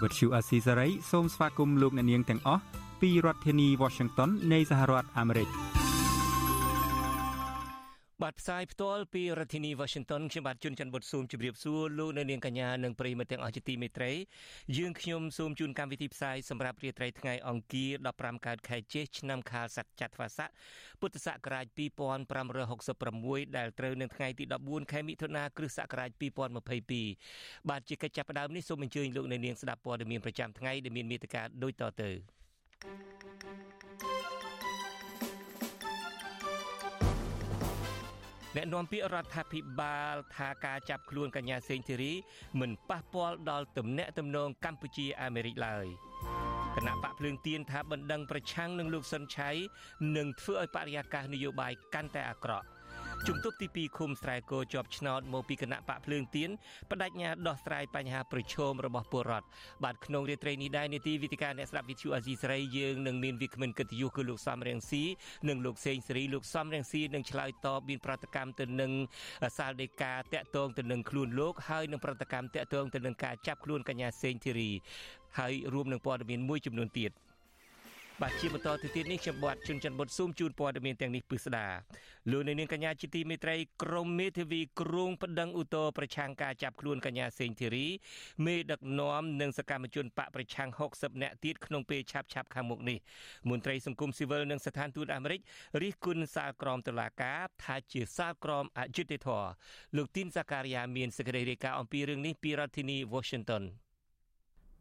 ភាសាខ្មែរ Vuthu Azizi Serai សូមស្វាគមន៍លោកអ្នកនាងទាំងអស់ពីរដ្ឋធានី Washington នៃសហរដ្ឋអាមេរិក។ បាទផ្សាយផ្ទាល់ពីរដ្ឋធានី Washington ខ្ញុំបាទជួនច័ន្ទបុតស៊ូមជម្រាបសួរលោកនៅនាងកញ្ញានិងប្រិយមិត្តទាំងអស់ជាទីមេត្រីយើងខ្ញុំសូមជូនកម្មវិធីផ្សាយសម្រាប់រាត្រីថ្ងៃអង្គារ15កើតខែចេសឆ្នាំខាលស័កចត្វាស័កពុទ្ធសករាជ2566ដែលត្រូវនៅថ្ងៃទី14ខែមិថុនាគ្រិស្តសករាជ2022បាទជាកិច្ចចាប់ផ្ដើមនេះសូមអញ្ជើញលោកនៅនាងស្ដាប់ព័ត៌មានប្រចាំថ្ងៃដែលមានមេត្តាដូចតទៅ thank you អ្នកនាំពាក្យរដ្ឋាភិបាលថាការចាប់ខ្លួនកញ្ញាសេងធីរីមិនប៉ះពាល់ដល់ទំនាក់ទំនងកម្ពុជាអាមេរិកឡើយគណៈបកភ្លើងទៀនថាបណ្ដឹងប្រឆាំងនឹងលោកសុនឆៃនឹងធ្វើឲ្យបរិយាកាសនយោបាយកាន់តែអាក្រក់ ជំទប់ទី2ឃុំស្រែគោជាប់ឆ្នោតមកពីគណៈបកភ្លើងទៀនបដិញ្ញាដោះស្រាយបញ្ហាប្រឈមរបស់ពលរដ្ឋបាទក្នុងរាត្រីនេះដែរនីតិវិទ្យាអ្នកស្ដាប់វិទ្យុអាស៊ីសេរីយើងនឹងមានវិក្កាមិនកិត្តិយសគឺលោកសំរៀងស៊ីនិងលោកសេងសេរីលោកសំរៀងស៊ីនឹងឆ្លើយតបមានប្រតិកម្មទៅនឹងសាលដីកាតាក់ទងទៅនឹងខ្លួនលោកហើយនឹងប្រតិកម្មតាក់ទងទៅនឹងការចាប់ខ្លួនកញ្ញាសេងធីរីហើយរួមនឹងព័ត៌មានមួយចំនួនទៀត បាទជាបន្តទៅទៀតនេះខ្ញុំបាទជួនច័ន្ទបុតស៊ូមជូនព័ត៌មានទាំងនេះពិស្ដាលោកនាងកញ្ញាជាទីមេត្រីក្រមមេធាវីគ្រងប្តឹងឧទ្ធរប្រឆាំងការចាប់ខ្លួនកញ្ញាសេងធីរីមេដឹកនាំនិងសកម្មជនបកប្រឆាំង60នាក់ទៀតក្នុងពេលឆាប់ឆាប់ខាងមុខនេះមន្ត្រីសង្គមស៊ីវិលនិងស្ថានទូតអាមេរិករិះគន់សាលក្រមតុលាការថាជាសាលក្រមអយុត្តិធម៌លោកទីនសាការីយ៉ាមានសេចក្តីរាយការណ៍អំពីរឿងនេះពីរដ្ឋធានី Washington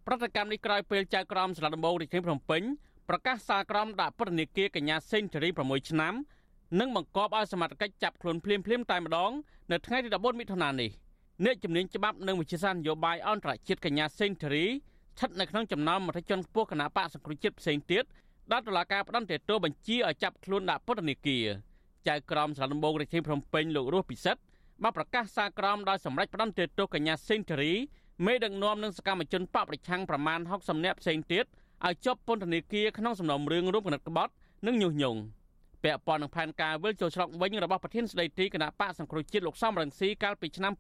ប្រតិកម្មនេះក្រោយពេលចៅក្រមស្លាប់ដំបូងរាជធានីភ្នំពេញ ប្រកាសសាលក្រមដាក់ពន្ធនាគារកញ្ញាសេងធារី6ឆ្នាំនិងបង្គាប់ឲ្យសមត្ថកិច្ចចាប់ខ្លួនភ្លាមភ្លាមតែម្ដងនៅថ្ងៃទី14មិថុនានេះអ្នកជំនាញច្បាប់និងវិជាសាស្ត្រនយោបាយអន្តរជាតិកញ្ញាសេងធារីស្ថិតនៅក្នុងចំណោមមន្ត្រីជាន់ខ្ពស់គណៈបកសង្គ្រោះជាតិផ្សេងទៀតដែលតុលាការផ្តន្ទាទោសបញ្ជាឲ្យចាប់ខ្លួនដាក់ពន្ធនាគារចៅក្រមស្រុកដំបងរាជធានីភ្នំពេញលោករស់ពិសិដ្ឋបានប្រកាសសារក្រមដោយសម្រេចផ្តន្ទាទោសកញ្ញាសេងធារីមេដឹកនាំនិងសកម្មជនបកប្រឆាំងប្រមាណ60នាក់ផ្សេងទៀត ឲ្យជាប់ពន្ធនាគារក្នុងសំណុំរឿងរួមគណិតក្បត់និងញុះញង់ពាក់ព័ន្ធនឹងផែនការវិលចូលស្រុកវិញរបស់ប្រធានស្ដីទីគណៈបកសង្គ្រោះជាតិលោកសំរងស៊ីកាលពីឆ្នាំ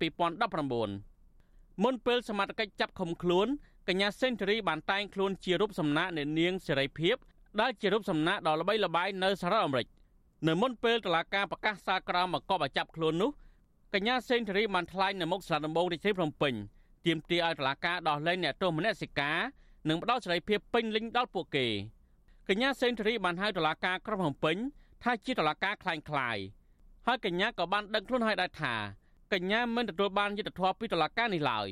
2019មុនពេលសមត្ថកិច្ចចាប់ឃុំខ្លួនកញ្ញាសេនស៊ូរីបានតែងខ្លួនជារូបសំណាកនៃនាងសេរីភាពដែលជារូបសំណាកដ៏ល្បីល្បាញនៅសហរដ្ឋអាមេរិកនៅមុនពេលតុលាការប្រកាសសាលក្រមមកកប់ឲ្យចាប់ខ្លួននោះកញ្ញាសេនស៊ូរីបានថ្លែងនៅមុខសាលាដំបងរាជធានីភ្នំពេញទាមទារឲ្យតុលាការដោះលែងអ្នកទោសមនសិការ និងផ្ដល់សេរីភាពពេញលេញដល់ពួកគេកញ្ញាសេនស៊ូរីបានហៅតុលាការក្រុងភ្នំពេញថាជាតុលាការคล้ายคล้ายហើយកញ្ញាក៏បានដឹងខ្លួនហើយដែរថាកញ្ញាមិនទទួលបានយុត្តិធម៌ពីតុលាការនេះឡើយ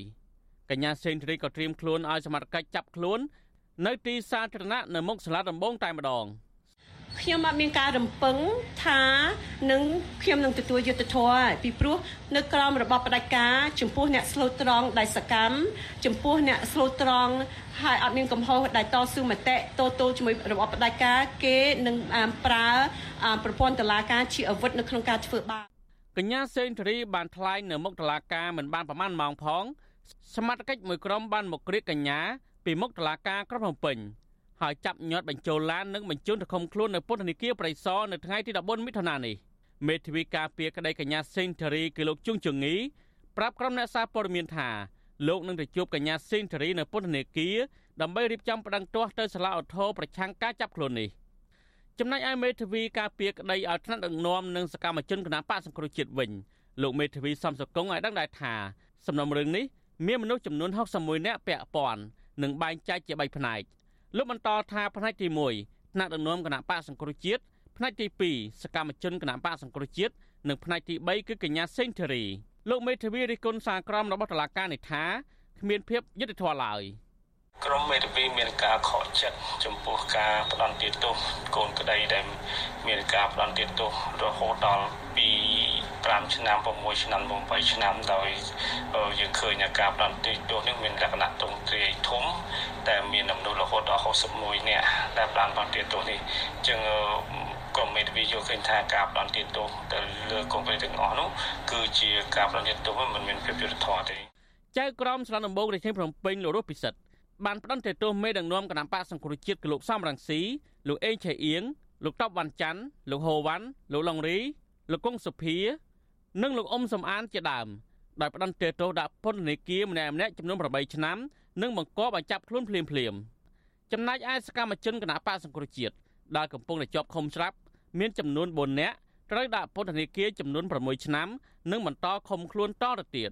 កញ្ញាសេនស៊ូរីក៏ត្រៀមខ្លួនឲ្យសមត្ថកិច្ចចាប់ខ្លួននៅទីសាធារណៈនៅមុខសាលាដំបងតែម្ដង។ ខ្ញុំអត់មានការរំពឹងថានឹងខ្ញុំនឹងទទួលយុត្តិធម៌ពីព្រោះនៅក្រមរបបផ្ដាច់ការចំពោះអ្នកស្លូតត្រង់ដែលសកម្មចំពោះអ្នកស្លូតត្រង់ហើយអត់មានកំហុសដែលតស៊ូមតិតទល់ជាមួយរបបផ្ដាច់ការគេនឹងប្រើប្រព័ន្ធតុលាការជាអាវុធនៅក្នុងការធ្វើបាបកញ្ញាសេនធរីបានថ្លែងនៅមុខតុលាការមិនបានប្រមាណម៉ោងផងសមត្ថកិច្ចមួយក្រុមបានមកក្រៀកកញ្ញាពីមុខតុលាការក្រុងភ្នំពេញ ហើយចាប់ញាត់បញ្ចូលឡាននិងបញ្ជូនទៅឃុំខ្លួននៅពន្ធនាគារប្រៃសណនៅថ្ងៃទី14មិថុនានេះមេធាវីការពារក្តីកញ្ញាសេងធារីគឺលោកជុងជងីប្រាប់ក្រុមអ្នកសារព័ត៌មានថាលោកនឹងទៅជួបកញ្ញាសេងធារីនៅពន្ធនាគារដើម្បីរៀបចំប្តឹងទាស់ទៅសាលាឧទ្ធរប្រឆាំងការចាប់ខ្លួននេះចំណែកឯមេធាវីការពារក្តីឲ្យថ្នាក់ដឹកនាំនិងសកម្មជនគណបកសង្គ្រោះជាតិវិញលោកមេធាវីសំសកុងឲ្យដឹងដែរថាសំណុំរឿងនេះមានមនុស្សចំនួន61នាក់ពាក់ព័ន្ធនិងបែងចែកជា3ផ្នែក លោកបន្តថាផ្នែកទី1ថ្នាក់ដឹកនាំគណៈបកសង្គ្រោះជាតិផ្នែកទី2សកម្មជនគណៈបកសង្គ្រោះជាតិនិងផ្នែកទី3គឺកញ្ញាសេងធារីលោកមេធាវីរិះគន់សារក្រមរបស់តុលាការនេះថាគ្មានភាពយុត្តិធម៌ឡើយក្រមមេធាវីមានការខកចិត្តចំពោះការផ្ដន់ទាទោសកូនក្តីដែលមានការផ្ដន់ទាទោសរហូតដល់ពី 5ឆ្នាំ6ឆ្នាំ8ឆ្នាំដោយយើងឃើញការផ្ដន់ទាទោសនេះមានលក្ខណៈទ្រង់ទ្រាយធំតែមានចំនួនរហូតដល់61នាក់ដែលបានបានទៀតទោសនេះចឹងក្រុមមេធាវីយល់ឃើញថាការផ្ដន់ទាទោសទៅលើកុំព្រីទាំងអស់នោះគឺជាការផ្ដន់ទាទោសមិនមានភាពយុត្តិធម៌ទេចៅក្រមស្រុកដំបងរាជធានីភ្នំពេញលោករស់ពិសិដ្ឋបានផ្ដន់ទោសមេដឹកនាំគណៈបកសង្គ្រោះជាតិគឺលោកសំរងស៊ីលោកអេងឆៃអៀងលោកតបវ៉ាន់ច័ន្ទលោកហូវ៉ាន់លោកឡុងរីលោកកុងសុភា និងលោកអ៊ុំសំអានជាដើមដោយផ្ដន់ទោសដាក់ពន្ធនាគារម្នាក់ម្នាក់ចំនួន8ឆ្នាំនិងបង្គាប់ឲ្យចាប់ខ្លួនភ្លាមភ្លាមចំណែកឯសកម្មជនគណៈបកសង្គ្រោះជាតិដែលកំពុងតែជាប់ឃុំស្រាប់មានចំនួន4នាក់ត្រូវដាក់ពន្ធនាគារចំនួន6ឆ្នាំនិងបន្តឃុំខ្លួនតទៅទៀត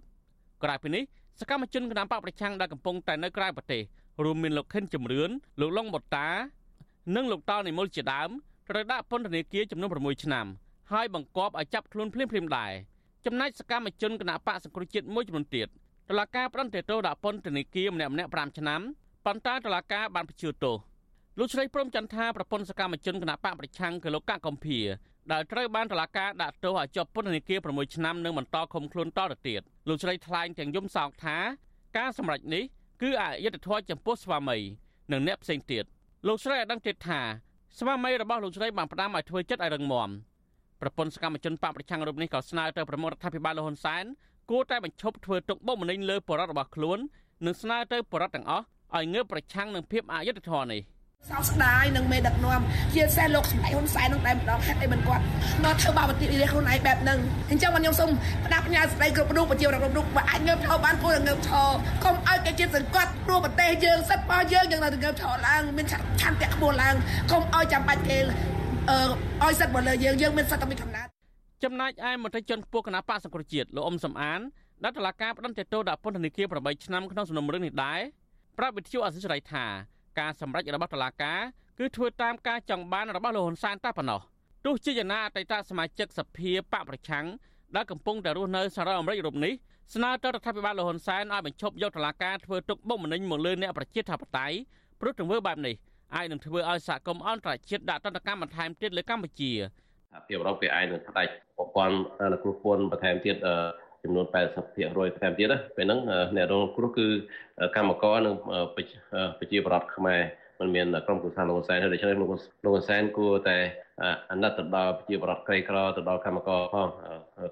ក្រៅពីនេះសកម្មជនគណបកប្រឆាំងដែលកំពុងតែនៅក្រៅប្រទេសរួមមានលោកខិនជំរឿនលោកឡុងបតា និងលោកតលនិមលជាដើមត្រូវដាក់ពន្ធនាគារចំនួន6ឆ្នាំហើយបង្គាប់ឲ្យចាប់ខ្លួនភ្លាមៗដែរ ចំណែកសកម្មជនគណបកសង្គ្រោះជាតិមួយចំនួនទៀតតឡាការផ្ដន្ទាទោសដាក់ពន្ធនាគារម្នាក់ម្នាក់5ឆ្នាំប៉ុន្តែតឡាការបានបញ្ជឿទោសលោកស្រីព្រំចន្ទថាប្រពន្ធសកម្មជនគណបកប្រឆាំងគឺលោកកកកំភៀដែលត្រូវបានតឡាការដាក់ទោសឲ្យជាប់ពន្ធនាគារ6ឆ្នាំនិងបន្តឃុំខ្លួនតទៅទៀតលោកស្រីថ្លែងទាំងយំសោកថាការសម្រេចនេះគឺអយុត្តិធម៌ចំពោះស្វាមីនិងអ្នកផ្សេងទៀតលោកស្រីឲ្យដឹងទៀតថាស្វាមីរបស់លោកស្រីបានផ្ដាំឲ្យធ្វើចិត្តឲ្យរឹងមាំ ប្រពន្ធសកម្មជនបកប្រឆាំងរូបនេះក៏ស្នើទៅប្រមុខរដ្ឋាភិបាលលោកហ៊ុនសែនគួរតែបញ្ឈប់ធ្វើទុកបុកម្នេញលើបរិវត្តរបស់ខ្លួននិងស្នើទៅបរិវត្តទាំងអស់ឲ្យងើបប្រឆាំងនឹងភាពអយុត្តិធម៌នេះសោកស្ដាយនឹងមេដឹកនាំជាពិសេសលោកសម្ដេចហ៊ុនសែននឹងតែម្ដងហេតុអីមិនគាត់មកធ្វើបាបប្រទេសរាជខ្លួនឯងបែបហ្នឹងអញ្ចឹងខ្ញុំសូមផ្ដាប់ផ្ញើស្ដីគ្រប់រូបប្រជារដ្ឋគ្រប់រូបបើអាចងើបឈរបានគួរតែងើបឈរកុំឲ្យគេជាតិសង្កត់ព្រោះប្រទេសយើងសិទ្ធិរបស់យើងយើងនៅតែងើបឈរឡើងមានឆន្ទៈខ្ពស់ឡើងកុំឲ្យចាំបាច់គេអឺ ឲ្យសិទ្ធិមកលើយើងយើងមានសិទ្ធិតែមានកំណត់ចំណែកឯមន្ត្រីជាន់ខ្ពស់គណៈបកសង្គ្រោះជាតិលោកអ៊ុំសំអានដែលតឡាការផ្ដន្ទាទោសដាក់ពន្ធនាគារ8ឆ្នាំក្នុងសំណុំរឿងនេះដែរប្រាប់វិទ្យុអសិរ័យថាការសម្រេចរបស់តឡាការគឺធ្វើតាមការចង់បានរបស់លោកហ៊ុនសែនតែប៉ុណ្ណោះទោះជាយ៉ាងណាអតីតសមាជិកសភាបកប្រឆាំងដែលកំពុងតែរស់នៅសហរដ្ឋអាមេរិករូបនេះស្នើទៅរដ្ឋាភិបាលលោកហ៊ុនសែនឲ្យបញ្ឈប់យកតឡាការធ្វើទុកបុកម្នេញមកលើអ្នកប្រជាធិបតេយ្យព្រោះទង្វើបែបនេះ អាចនឹងធ្វើឲ្យសហគមន៍អន្តរជាតិដាក់ទណ្ឌកម្មបន្ថែមទៀតលើកម្ពុជាសហភាពអឺរ៉ុបគេអាចនឹងផ្ដាច់ប្រព័ន្ធអនុគ្រោះពន្ធបន្ថែមទៀតចំនួន80%ថែមទៀតណាពេលហ្នឹងអ្នករងគ្រោះគឺកម្មករនិងប្រជាពលរដ្ឋខ្មែរมันមានក្រុមគូសាលោកហ៊ុនសែនហើយដូច្នេះលោកលោកហ៊ុនសែនគួរតែអាណិតទៅដល់ប្រជាពលរដ្ឋក្រីក្រទៅដល់កម្មករផង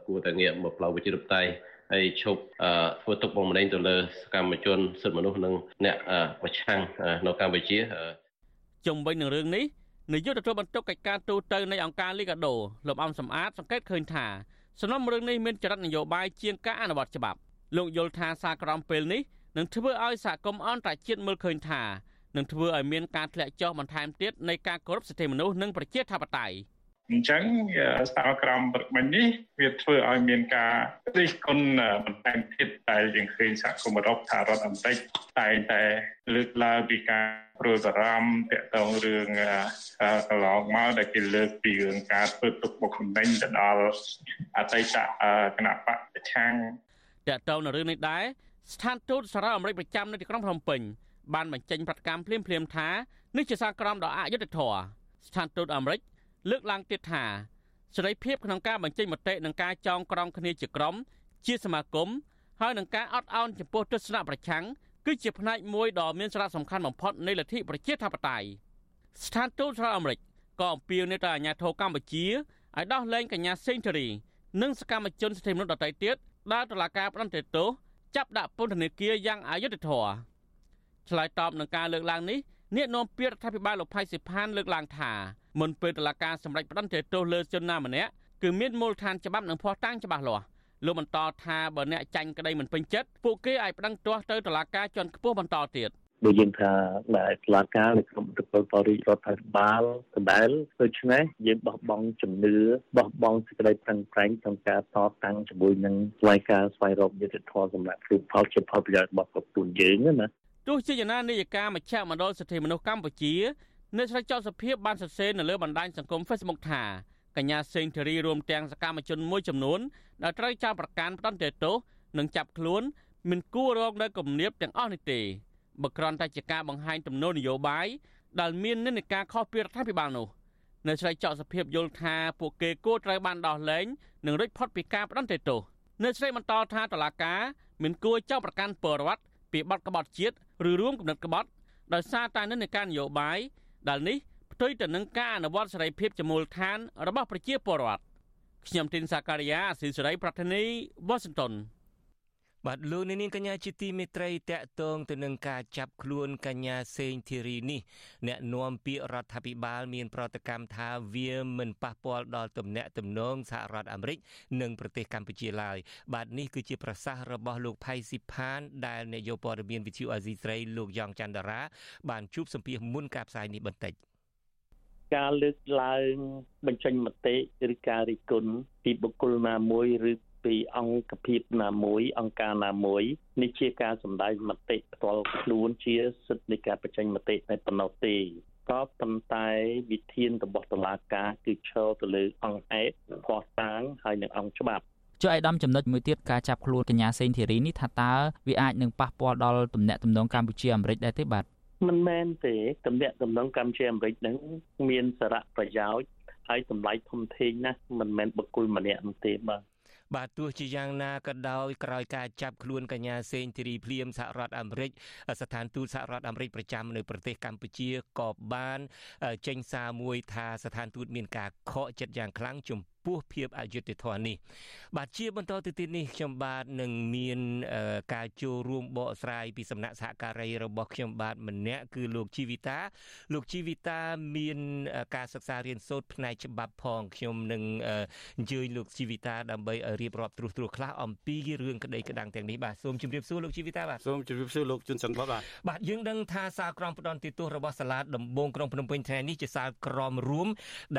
គួរតែងាកមកផ្លូវវិជារបតៃហើយឈប់ធ្វើទុកបុកម្នេញទៅលើសកម្មជនសិទ្ធិមនុស្សនិងអ្នកប្រឆាំងនៅកម្ពុជា ជុំវិញនឹងរឿងនេះនាយកទទួលបន្ទុកកិច្ចការទូតនៃអង្គការលីកាដូលោកអំសំអាតសង្កេតឃើញថាសំណុំរឿងនេះមានចរិតនយោបាយជាងការអនុវត្តច្បាប់លោកយល់ថាសារក្រមពេលនេះនឹងធ្វើឲ្យសហគមន៍អន្តរជាតិមើលឃើញថានឹងធ្វើឲ្យមានការធ្លាក់ចុះបន្ថែមទៀតនៃការគោរពសិទ្ធិមនុស្សនិងប្រជាធិបតេយ្យ អញ្ចឹងសារក្រមព្រឹកមិញនេះវាធ្វើឲ្យមានការរិះគន់បន្ថែមទៀតតែយើងឃើញសហគមន៍អឺរ៉ុបថារដ្ឋអាមេរិកតែតែលើកឡើងពីការព្រួយបារម្ភទាក់ទងរឿងកន្លងមកដែលគេលើកពីរឿងការធ្វើទុកបុកម្នេញទៅដល់អតីតគណៈបកប្រឆាំងទាក់ទងនឹងរឿងនេះដែរស្ថានទូតសហរដ្ឋអាមេរិកប្រចាំនៅទីក្រុងភ្នំពេញបានបញ្ចេញប្រតិកម្មភ្លាមភ្លាមថានេះជាសារក្រមដ៏អយុត្តិធម៌ស្ថានទូតអាមេរិក លើកឡើងទៀតថាសេរីភាពក្នុងការបញ្ចេញមតិនិងការចងក្រងគ្នាជាក្រុម ជាសមាគមហើយនឹងការអត់ឱនចំពោះទស្សនៈប្រឆាំងគឺជាផ្នែកមួយដ៏មានសារៈសំខាន់បំផុតនៃលទ្ធិប្រជាធិបតេយ្យស្ថានទូតសហរដ្ឋអាមេរិកក៏អំពាវនាវទៅអាជ្ញាធរកម្ពុជាឲ្យដោះលែងកញ្ញាសេងធារីនិងសកម្មជនសិទ្ធិមនុស្សដទៃទៀតដែលតុលាការផ្តន្ទាទោសចាប់ដាក់ពន្ធនាគារយ៉ាងអយុត្តិធម៌ឆ្លើយតបនឹងការលើកឡើងនេះអ្នកនាំពាក្យរដ្ឋាភិបាលលោកផៃសិផានលើកឡើងថា មុនពេលតុលាការសម្រេចផ្តន្ទាទោសលើជនណាម្នាក់គឺមានមូលដ្ឋានច្បាប់និងភស្តុតាងច្បាស់លាស់លោកបន្តថាបើអ្នកចាញ់ក្តីមិនពេញចិត្តពួកគេអាចប្តឹងទាស់ទៅតុលាការជាន់ខ្ពស់បន្តទៀតដូចយើងថាដែលតុលាការនៅក្នុងប្រព័ន្ធបរិយារដ្ឋាភិបាលដដែលដូច្នេះយើងបោះបង់ជំនឿបោះបង់សេចក្តីប្រឹងប្រែងក្នុងការតតាំងជាមួយនឹងស្វ័យការស្វែងរកយុត្តិធម៌សម្រាប់គ្រប់ផលជាផលប្រយោជន៍របស់ប្រជាជនយើងណាទោះជាយ៉ាងណានាយិកាមជ្ឈមណ្ឌលសិទ្ធិមនុស្សកម្ពុជា នៅស្រុកចោតសភាពបានសរសេរនៅលើបណ្ដាញសង្គម Facebook ថាកញ្ញាសេងធារីរួមទាំងសកម្មជនមួយចំនួនដែលត្រូវចោទប្រកាន់ផ្ដន្ទាទោសនិងចាប់ខ្លួនមិនគួររងនៅគំនាបទាំងអស់នេះទេបើគ្រាន់តែជាការបង្ហាញទំនោរនយោបាយដែលមាននិន្នាការខុសពីរដ្ឋាភិបាលនោះនៅស្រីចောက်សភាពយល់ថាពួកគេគួរត្រូវបានដោះលែងនិងរួចផុតពីការផ្ដន្ទាទោសនៅស្រីបន្តថាតឡាកាមិនគួរចោទប្រកាន់ពលរដ្ឋពីបទក្បត់ជាតិឬរួមគំនិតក្បត់ដោយសារតែនិន្នាការនយោបាយ ដែលនេះផ្ទុយទៅនឹងការអនុវត្តសេរីភាពជាមូលដ្ឋានរបស់ប្រជាពលរដ្ឋខ្ញុំទីនសាការីយ៉ាអស៊ីសេរីប្រធានីវ៉ាស៊ីនតោន បាទលោកនាងកញ្ញាជាទីមេត្រីតកតងទៅនឹងការចាប់ខ្លួនកញ្ញាសេងធីរីនេះអ្នកនាំពាក្យរដ្ឋាភិបាលមានប្រតិកម្មថាវាមិនប៉ះពាល់ដល់ទំនាក់ទំនងសហរដ្ឋអាមេរិកនិងប្រទេសកម្ពុជាឡើយបាទនេះគឺជាប្រសាសន៍របស់លោកផៃស៊ីផានដែលនាយកព័ត៌មានវិទ្យុអាស៊ីស្រីលោកយ៉ងច័ន្ទរាបានជួបសម្ភាសមុនការផ្សាយនេះបន្តិចការលើកឡើងបញ្ចេញមតិឬការរិះគន់ពីបុគ្គលណាមួយឬ ពីអង្គភាពណាមួយអង្គការណាមួយនេះជាការសម្ដែងមតិផ្ទាល់ខ្លួនជាសិទ្ធិនៃការបញ្ចេញមតិតែប៉ុណ្ណោះទេក៏ប៉ុន្តែវិធានរបស់តុលាការគឺឈរទៅលើអង្គហេតុភ័ស្តុតាងហើយនិងអង្គច្បាប់ចុះឯកឧត្តមចំណុចមួយទៀតការចាប់ខ្លួនកញ្ញាសេងធីរីនេះថាតើវាអាចនឹងប៉ះពាល់ដល់ទំនាក់ទំនងកម្ពុជាអាមេរិកដែរទេបាទមិនមែនទេទំនាក់ទំនងកម្ពុជាអាមេរិកនឹងមានសារៈប្រយោជន៍ហើយតម្លៃធំធេងណាស់មិនមែនបុគ្គលម្នាក់នោះទេបាទ បាទទោះជាយ៉ាងណាក៏ដោយក្រោយការចាប់ខ្លួនកញ្ញាសេងធីរីភ្លាមសហរដ្ឋអាមេរិកស្ថានទូតសហរដ្ឋអាមេរិកប្រចាំនៅប្រទេសកម្ពុជាក៏បានចេញសារមួយថាស្ថានទូតមានការខកចិត្តយ៉ាងខ្លាំងចំ ពោះភាពអយុត្តិធម៌នេះ បាទជាបន្តទៅទៀតនេះខ្ញុំបាទនឹងមានការចូលរួមបកស្រាយពីសំណាក់សហការីរបស់ខ្ញុំបាទម្នាក់គឺលោកជីវិតា លោកជីវិតាមានការសិក្សារៀនសូត្រផ្នែកច្បាប់ផងខ្ញុំនឹងអញ្ជើញលោកជីវិតាដើម្បីរៀបរាប់ត្រួសត្រាសខ្លះអំពីរឿងក្តីក្តាំងទាំងនេះបាទសូមជម្រាបសួរលោកជីវិតាបាទសូមជម្រាបសួរលោកជុនច័ន្ទបាទបាទយើងដឹងថាសាលក្រមផ្ដន់ទីទោសរបស់សាលាដំបងក្រុងភ្នំពេញថ្ងៃនេះជាសាលក្រមរួម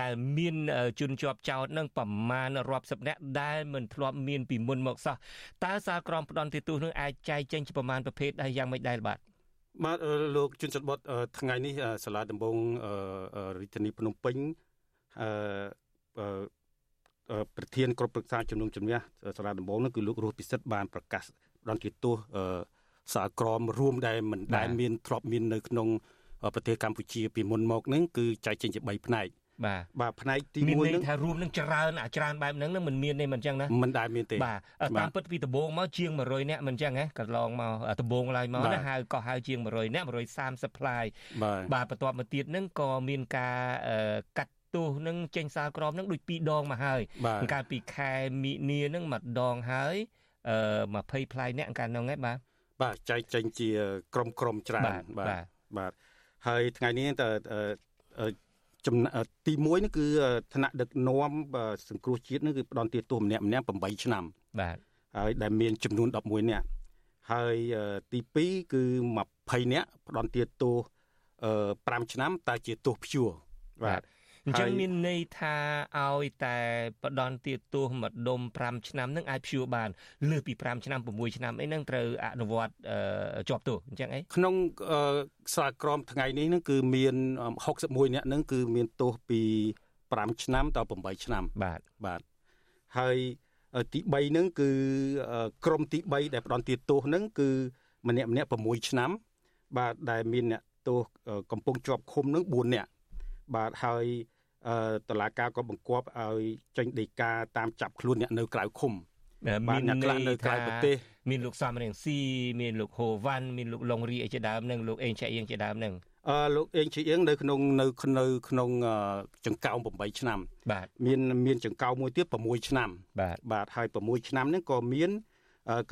ដែលមានជនជាប់ចោតនឹងប្រមាណរាប់សិបនាក់ដែលមិនធ្លាប់មានពីមុនមកសោះតើសាលក្រមផ្ដន់ទោសនឹងអាចចែកចេញជាប្រមាណប្រភេទដែរយ៉ាងម៉េចដែរបាទបាទលោកជុនច័ន្ទបុតថ្ងៃនេះសាលាដំបងរាជធានីភ្នំពេញអឺប្រធានគ្រប់ប្រឹក្សាជំនុំជម្នះសាលាដំបងនោះគឺលោករស់ពិសិដ្ឋបានប្រកាសផ្ដន់ទោសសាលក្រមរួមដែលមិនដែលមានធ្លាប់មាននៅក្នុងប្រទេសកម្ពុជាពីមុនមកនឹងគឺចែកចេញជា3ផ្នែក បាទបាទផ្នែកទី1នឹងថារួមនឹងច្រើនអាច្រើនបែបហ្នឹងនឹងមិនមានទេមិនអញ្ចឹងណាមិនដែលមានទេបាទតាមពិតពីដំបូងមកជាង100នាក់មិនអញ្ចឹងហ៎កន្លងមកដំបូងឡើយមកណាហៅក៏ហៅជាង100នាក់130ផ្លាយបាទបន្ទាប់មកទៀតហ្នឹងក៏មានការកាត់ទោសនឹងចេញសាលក្រមនឹងដូច2ដងមកហើយកាលពីខែមិនិនានឹងម្ដងហើយអឺ20ផ្លាយអ្នកកាលនោះហ្នឹងបាទបាទចែកចេញជា ក្រុមក្រុមច្រើនបាទបាទហើយថ្ងៃនេះតើ ទី1នេះគឺឋានៈដឹកនាំសង្គ្រោះជាតិនេះគឺផ្ដន់ទាទោសម្នាក់ម្នាក់8ឆ្នាំបាទហើយដែលមានចំនួន11នាក់ហើយទី2គឺ20នាក់ផ្ដន់ទាទោស5ឆ្នាំតែជាទោសព្យួរបាទ អញ្ចឹងមានន័យថាឲ្យតែបដន់ទាទោសម្ដុំ5ឆ្នាំនឹងអាចព្យួរបាន លើសពី5ឆ្នាំ6ឆ្នាំអីហ្នឹងត្រូវអនុវត្តជាប់ទោសអញ្ចឹងអីក្នុងសាលក្រមថ្ងៃនេះហ្នឹងគឺមាន61នាក់ហ្នឹងគឺមានទោសពី5ឆ្នាំដល់8ឆ្នាំបាទបាទហើយទី3ហ្នឹងគឺក្រមទី3ដែលផ្ដន់ទាទោសហ្នឹងគឺម្នាក់ម្នាក់6ឆ្នាំ បាទដែលមានអ្នកទោសកំពុងជាប់ឃុំហ្នឹង4នាក់បាទហើយ តឡាការក៏បង្គាប់ឲ្យចេញដីកាតាមចាប់ខ្លួនអ្នកនៅក្រៅឃុំមានអ្នកខ្លះនៅក្រៅប្រទេសមានលោកសំរៀងស៊ីមានលោកហូវ៉ាន់មានលោកឡុងរីអីជាដើមនឹងលោកអេងឆៃអៀងជាដើមនឹងអឺលោកអេងឆៃអៀងនៅក្នុងនៅនៅក្នុងចង្កោម8ឆ្នាំ បាទមានមានចង្កោមមួយទៀត6ឆ្នាំ បាទបាទហើយ6ឆ្នាំហ្នឹងក៏មាន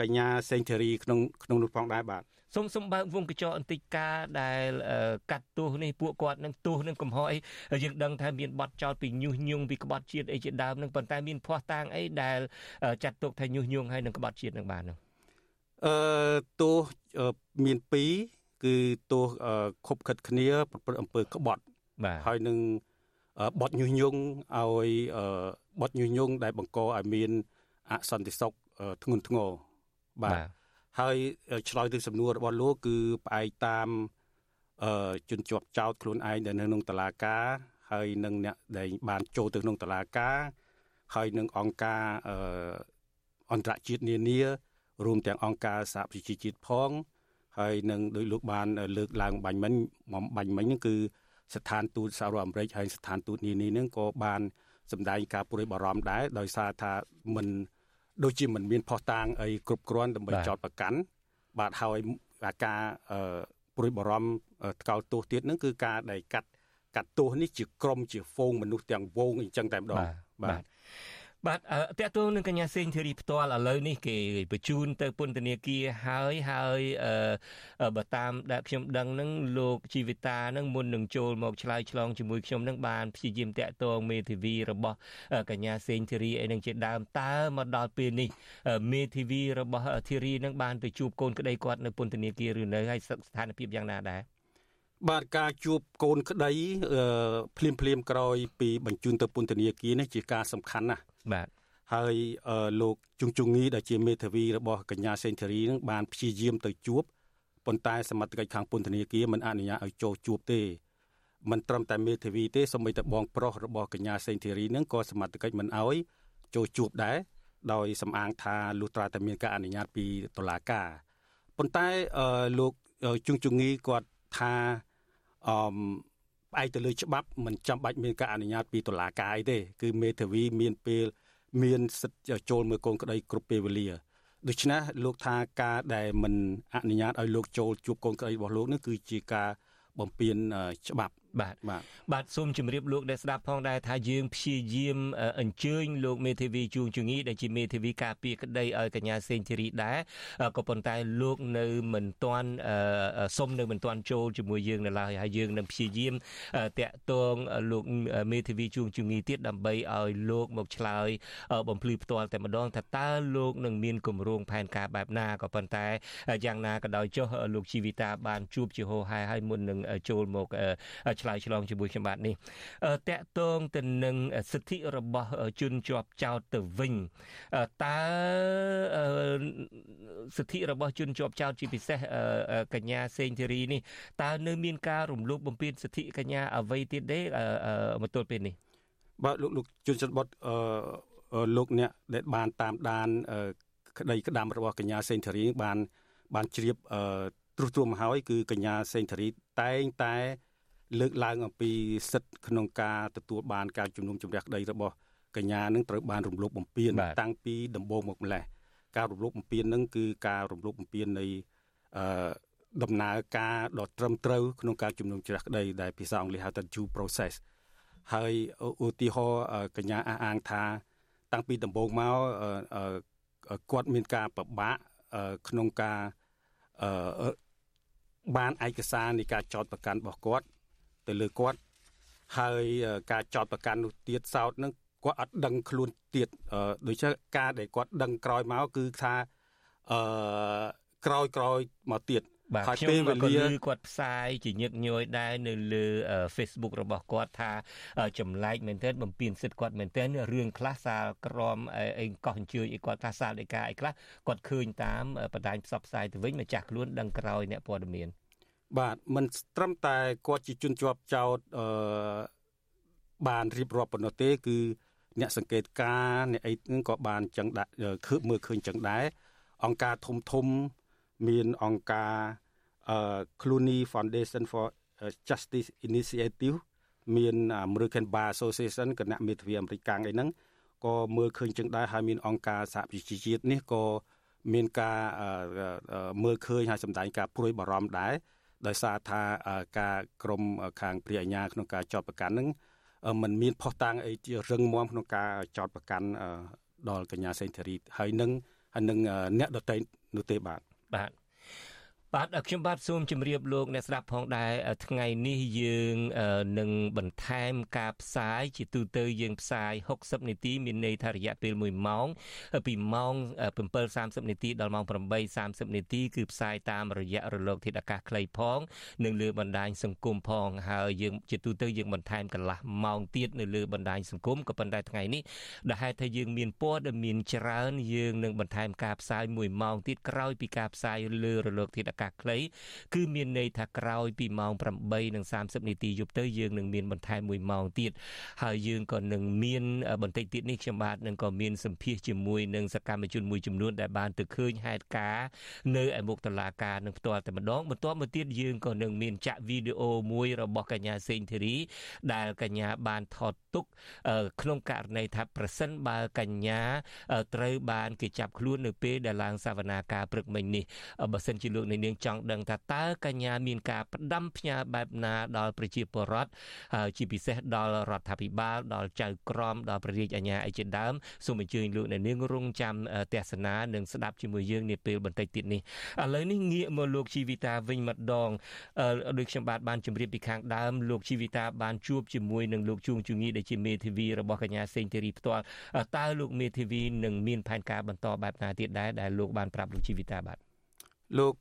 កញ្ញាសេងធីរីក្នុងក្នុងនោះផងដែរបាទ សូមសូមបើកវងកញ្ចក់បន្តិចការដែលកាត់ទោសនេះពួកគាត់នឹងទោសនឹងកំហុសអីយើងដឹងថាមានបទចោទពីញុះញង់ពីក្បត់ជាតិអីជាដើមនឹងប៉ុន្តែមានភ័ស្តុតាងអីដែលចាត់ទុកថាញុះញង់ហើយនឹងក្បត់ជាតិនឹងបាននោះអឺទោសមាន2គឺទោសខົບខិតគ្នាប្រព្រឹត្តអំពើក្បត់បាទហើយនឹងបទញុះញង់ឲ្យបទញុះញង់ដែលបង្កឲ្យមានអសន្តិសុខធ្ងន់ធ្ងរបាទ ហើយឆ្លើយទៅសំណួររបស់លោកគឺផ្អែកតាមអឺជនជាប់ចោតខ្លួនឯងដែលនៅក្នុងតឡាការហើយនឹងអ្នកដែលបានចូលទៅក្នុងតឡាការហើយនឹងអង្គការអឺអន្តរជាតិនានារួមទាំងអង្គការសហប្រជាជាតិផងហើយនឹងដោយលោកបានលើកឡើងបាញ់មិញបាញ់មិញហ្នឹងគឺស្ថានទូតសហរដ្ឋអាមេរិកហើយស្ថានទូតនានាហ្នឹងក៏បានសម្ដែងការព្រួយបារម្ភដែរដោយសារថាមិន ដូចជាមិនមានផុសតាងអីគ្រប់គ្រាន់ដើម្បីចោតប្រកាន់បាទហើយអាការព្រួយបារម្ភថ្កោលទោសទៀតហ្នឹងគឺការដែលកាត់កាត់ទោសនេះជាក្រុមជាហ្វូងមនុស្សទាំងវងអញ្ចឹងតែម្ដងបាទ បាទតើតើនឹងកញ្ញាសេងធីរីផ្ទាល់ឥឡូវនេះគេបញ្ជូនទៅពន្ធនាគារហើយហើយបើតាមដែលខ្ញុំដឹងនឹងលោកជីវិតានឹងមុននឹងចូលមកឆ្លើយឆ្លងជាមួយខ្ញុំនឹងបានព្យាយាមតាក់ទងមេធាវីរបស់កញ្ញាសេងធីរីអីនឹងជាដើមតើមកដល់ពេលនេះមេធាវីរបស់ធីរីនឹងបានទៅជួបកូនក្តីគាត់នៅពន្ធនាគារឬនៅហើយស្ថានភាពយ៉ាងណាដែរ បាទការជួបកូនក្តីភ្លាមភ្លាមក្រោយពីបញ្ជូនទៅពន្ធនាគារនេះជាការសំខាន់ណាស់បាទហើយលោកជុងជុងងីដែលជាមេធាវីរបស់កញ្ញាសេនធរីនឹងបានព្យាយាមទៅជួបប៉ុន្តែសមត្ថកិច្ចខាងពន្ធនាគារមិនអនុញ្ញាតឲ្យចូលជួបទេមិនត្រឹមតែមេធាវីទេសូម្បីតែបងប្រុសរបស់កញ្ញាសេនធីរីនឹងក៏សមត្ថកិច្ចមិនអោយចូលជួបដែរដោយសំអាងថាលុះត្រាតែមានការអនុញ្ញាតពីតុលាការប៉ុន្តែលោកជុងជុងងីគាត់ថា អឺផ្អែកទៅលើច្បាប់មិនចាំបាច់មានការអនុញ្ញាតពីតុលាការទេគឺមេធាវីមានពេលមានសិទ្ធិចូលមើលកូនក្តីគ្រប់ពេលវេលាដូច្នេះលោកថាការដែលមិនអនុញ្ញាតឲ្យលោកចូលជួបកូនក្តីរបស់លោកនេះគឺជាការបំពេញច្បាប់ បាទបាទបាទសូមជម្រាបលោកដែលស្ដាប់ផងដែរថាយើងព្យាយាមអញ្ជើញលោកមេធាវីជួងជងីដែលជាមេធាវីការពារក្តីឲ្យកញ្ញាសេងធីរីដែរក៏ប៉ុន្តែលោកនៅមិនទាន់សុំនៅមិនទាន់ចូលជាមួយយើងនៅឡើយហើយយើងនឹងព្យាយាមតាក់ទងលោកមេធាវីជួងជងីទៀតដើម្បីឲ្យលោកមកឆ្លើយបំភ្លឺផ្ទាល់តែម្ដងថាតើលោកនឹងមានគម្រោងផែនការបែបណាក៏ប៉ុន្តែយ៉ាងណាក៏ដោយចុះលោកជីវិតាបានជួបជាហោហែហើយមុននឹងចូលមកឆ្លើយឆ្លងជាមួយខ្ញុំបាទនេះតកតងទៅនឹងសិទ្ធិរបស់ជនជាប់ចោតទៅវិញតើសិទ្ធិរបស់ជនជាប់ចោតជាពិសេសកញ្ញាសេងធីរីនេះតើនៅមានការរំលោភបំពានសិទ្ធិកញ្ញាអ្វីទៀតទេមកទល់ពេលនេះបាទលោកលោកជនចិត្តបុតអឺលោកអ្នកដែលបានតាមដានក្តីក្តាំរបស់កញ្ញាសេងធារីបានបានជ្រាបទ្រុសទ្រមហើយគឺកញ្ញាសេងធារីតែងតែ លើកឡើងអំពីសិទ្ធិក្នុងការទទួលបានការជំនុំជម្រះក្តីរបស់កញ្ញានឹងត្រូវបានរំលោភបំពានតាំងពីដំបូងមកម្លេះការរំលោភបំពាននឹងគឺការរំលោភបំពាននៃអឺដំណើរការដ៏ត្រឹមត្រូវក្នុងការជំនុំជម្រះក្តីដែលភាសាអង់គ្លេសហៅថា due process ហើយឧទាហរណ៍កញ្ញាអះអាងថា តាំងពីដំបូងមកគាត់មានការប្របាក់ក្នុងការបានឯកសារនៃការចោតប្រកាន់របស់គាត់ ទៅលើគាត់ហើយការចោតប្រកាន់នោះទៀតសោតនឹងគាត់អត់ដឹងខ្លួនទៀតដូចជាការដែលគាត់ដឹងក្រោយមកគឺថាអឺក្រោយក្រោយមកទៀតហើយពេលវេលាគាត់ផ្សាយជាញឹកញយដែរនៅលើ Facebook របស់គាត់ថាចម្លែកមែនទែនបំពេញសិទ្ធិគាត់មែនទែនរឿងខ្លះសាលក្រមអីកោះអញ្ជើញអីគាត់ថាសាលដីកាអីខ្លះគាត់ឃើញតាមបណ្ដាញផ្សព្វផ្សាយទៅវិញម្ចាស់ខ្លួនដឹងក្រោយអ្នកព័ត៌មាន បាទមិនត្រឹមតែគាត់ជាជនជាប់ចោតអឺបានរៀបរាប់ប៉ុណ្ណោះទេគឺអ្នកសង្កេតការអ្នកអីហ្នឹងក៏បានចឹងដាក់ឃើញមើលឃើញចឹងដែរអង្គការធំធំមានអង្គការអឺ Clooney Foundation for Justice Initiative មាន American Bar Association គណៈមេធាវីអាមេរិកកាំងអីហ្នឹងក៏មើលឃើញចឹងដែរហើយមានអង្គការសហប្រជាជាតិនេះក៏មានការមើលឃើញហើយសម្ដែងការព្រួយបារម្ភដែរ ដោយសារថាការក្រមខាងព្រាអាញាក្នុងការចោតប្រកាន់នឹងมันមានផុសតាំងអីជារឹងមាំក្នុងការចោតប្រកាន់ដល់កញ្ញាសេងធារីហើយនឹងហើយនឹងអ្នកដតីនោះទេបាទបាទ បាទខ្ញុំបាទសូមជម្រាបលោកអ្នកស្ដាប់ផងដែរថ្ងៃនេះយើងនឹងបន្ថែមការផ្សាយជាទូទៅយើងផ្សាយ60នាទីមានន័យថារយៈពេល1ម៉ោងពីម៉ោង7:30នាទីដល់ម៉ោង8:30នាទីគឺផ្សាយតាមរយៈរលកធាតុអាកាសខ្លីផង និងលើបណ្ដាញសង្គមផងហើយយើងជាទូទៅយើងបន្ថែមកន្លះម៉ោងទៀតនៅលើបណ្ដាញសង្គមក៏ប៉ុន្តែថ្ងៃនេះដែលហេតុថាយើងមានព័ត៌មានច្រើនយើងនឹងបន្ថែមការផ្សាយ1ម៉ោងទៀតក្រោយពីការផ្សាយលើរលកធាតុអាកាសខ្លីគឺមានន័យថាក្រោយពីម៉ោង8:30នាទីយប់ទៅយើងនឹងមានបន្ថែម1ម៉ោងទៀតហើយយើងក៏នឹងមានបន្តិចទៀតនេះខ្ញុំបាទនឹងក៏មានសម្ភាសជាមួយនឹងសកម្មជនមួយចំនួនដែលបានទៅឃើញហេតុការណ៍នៅឯមុខតុលាការនឹងផ្ទាល់តែម្ដងបន្ទាប់មកទៀតយើងក៏នឹងមានចាក់វីដេអូមួយរបស់កញ្ញាសេងធីរីដែលកញ្ញាបានថតទុកក្នុងករណីថាប្រសិនបើកញ្ញាត្រូវបានគេចាប់ខ្លួននៅពេលដែលឡើងសវនាការព្រឹកមិញនេះបើសិនជាលោកនាងនាងចង់ដឹងថាតើកញ្ញាមានការផ្ដាំផ្ញើបែបណាដល់ប្រជាពលរដ្ឋជាពិសេសដល់រដ្ឋាភិបាលដល់ចៅក្រមដល់ព្រះរាជអាជ្ញាអីជាដើមសូមអញ្ជើញលោកអ្នកនាងរងចាំទស្សនានិងស្ដាប់ជាមួយយើងនាពេលបន្តិចទៀតនេះឥឡូវនេះងាកមកលោកជីវិតាវិញម្ដងដោយខ្ញុំបាទបានជម្រាបពីខាងដើមលោកជីវិតាបានជួបជាមួយនឹងលោកជួងជងីដែលជាមេធាវីរបស់កញ្ញាសេងធីរីផ្ទាល់តើលោកមេធាវីនឹងមានផែនការបន្តបែបណាទៀតដែរដែលលោកបានប្រាប់លោកជីវិតាបាទលោក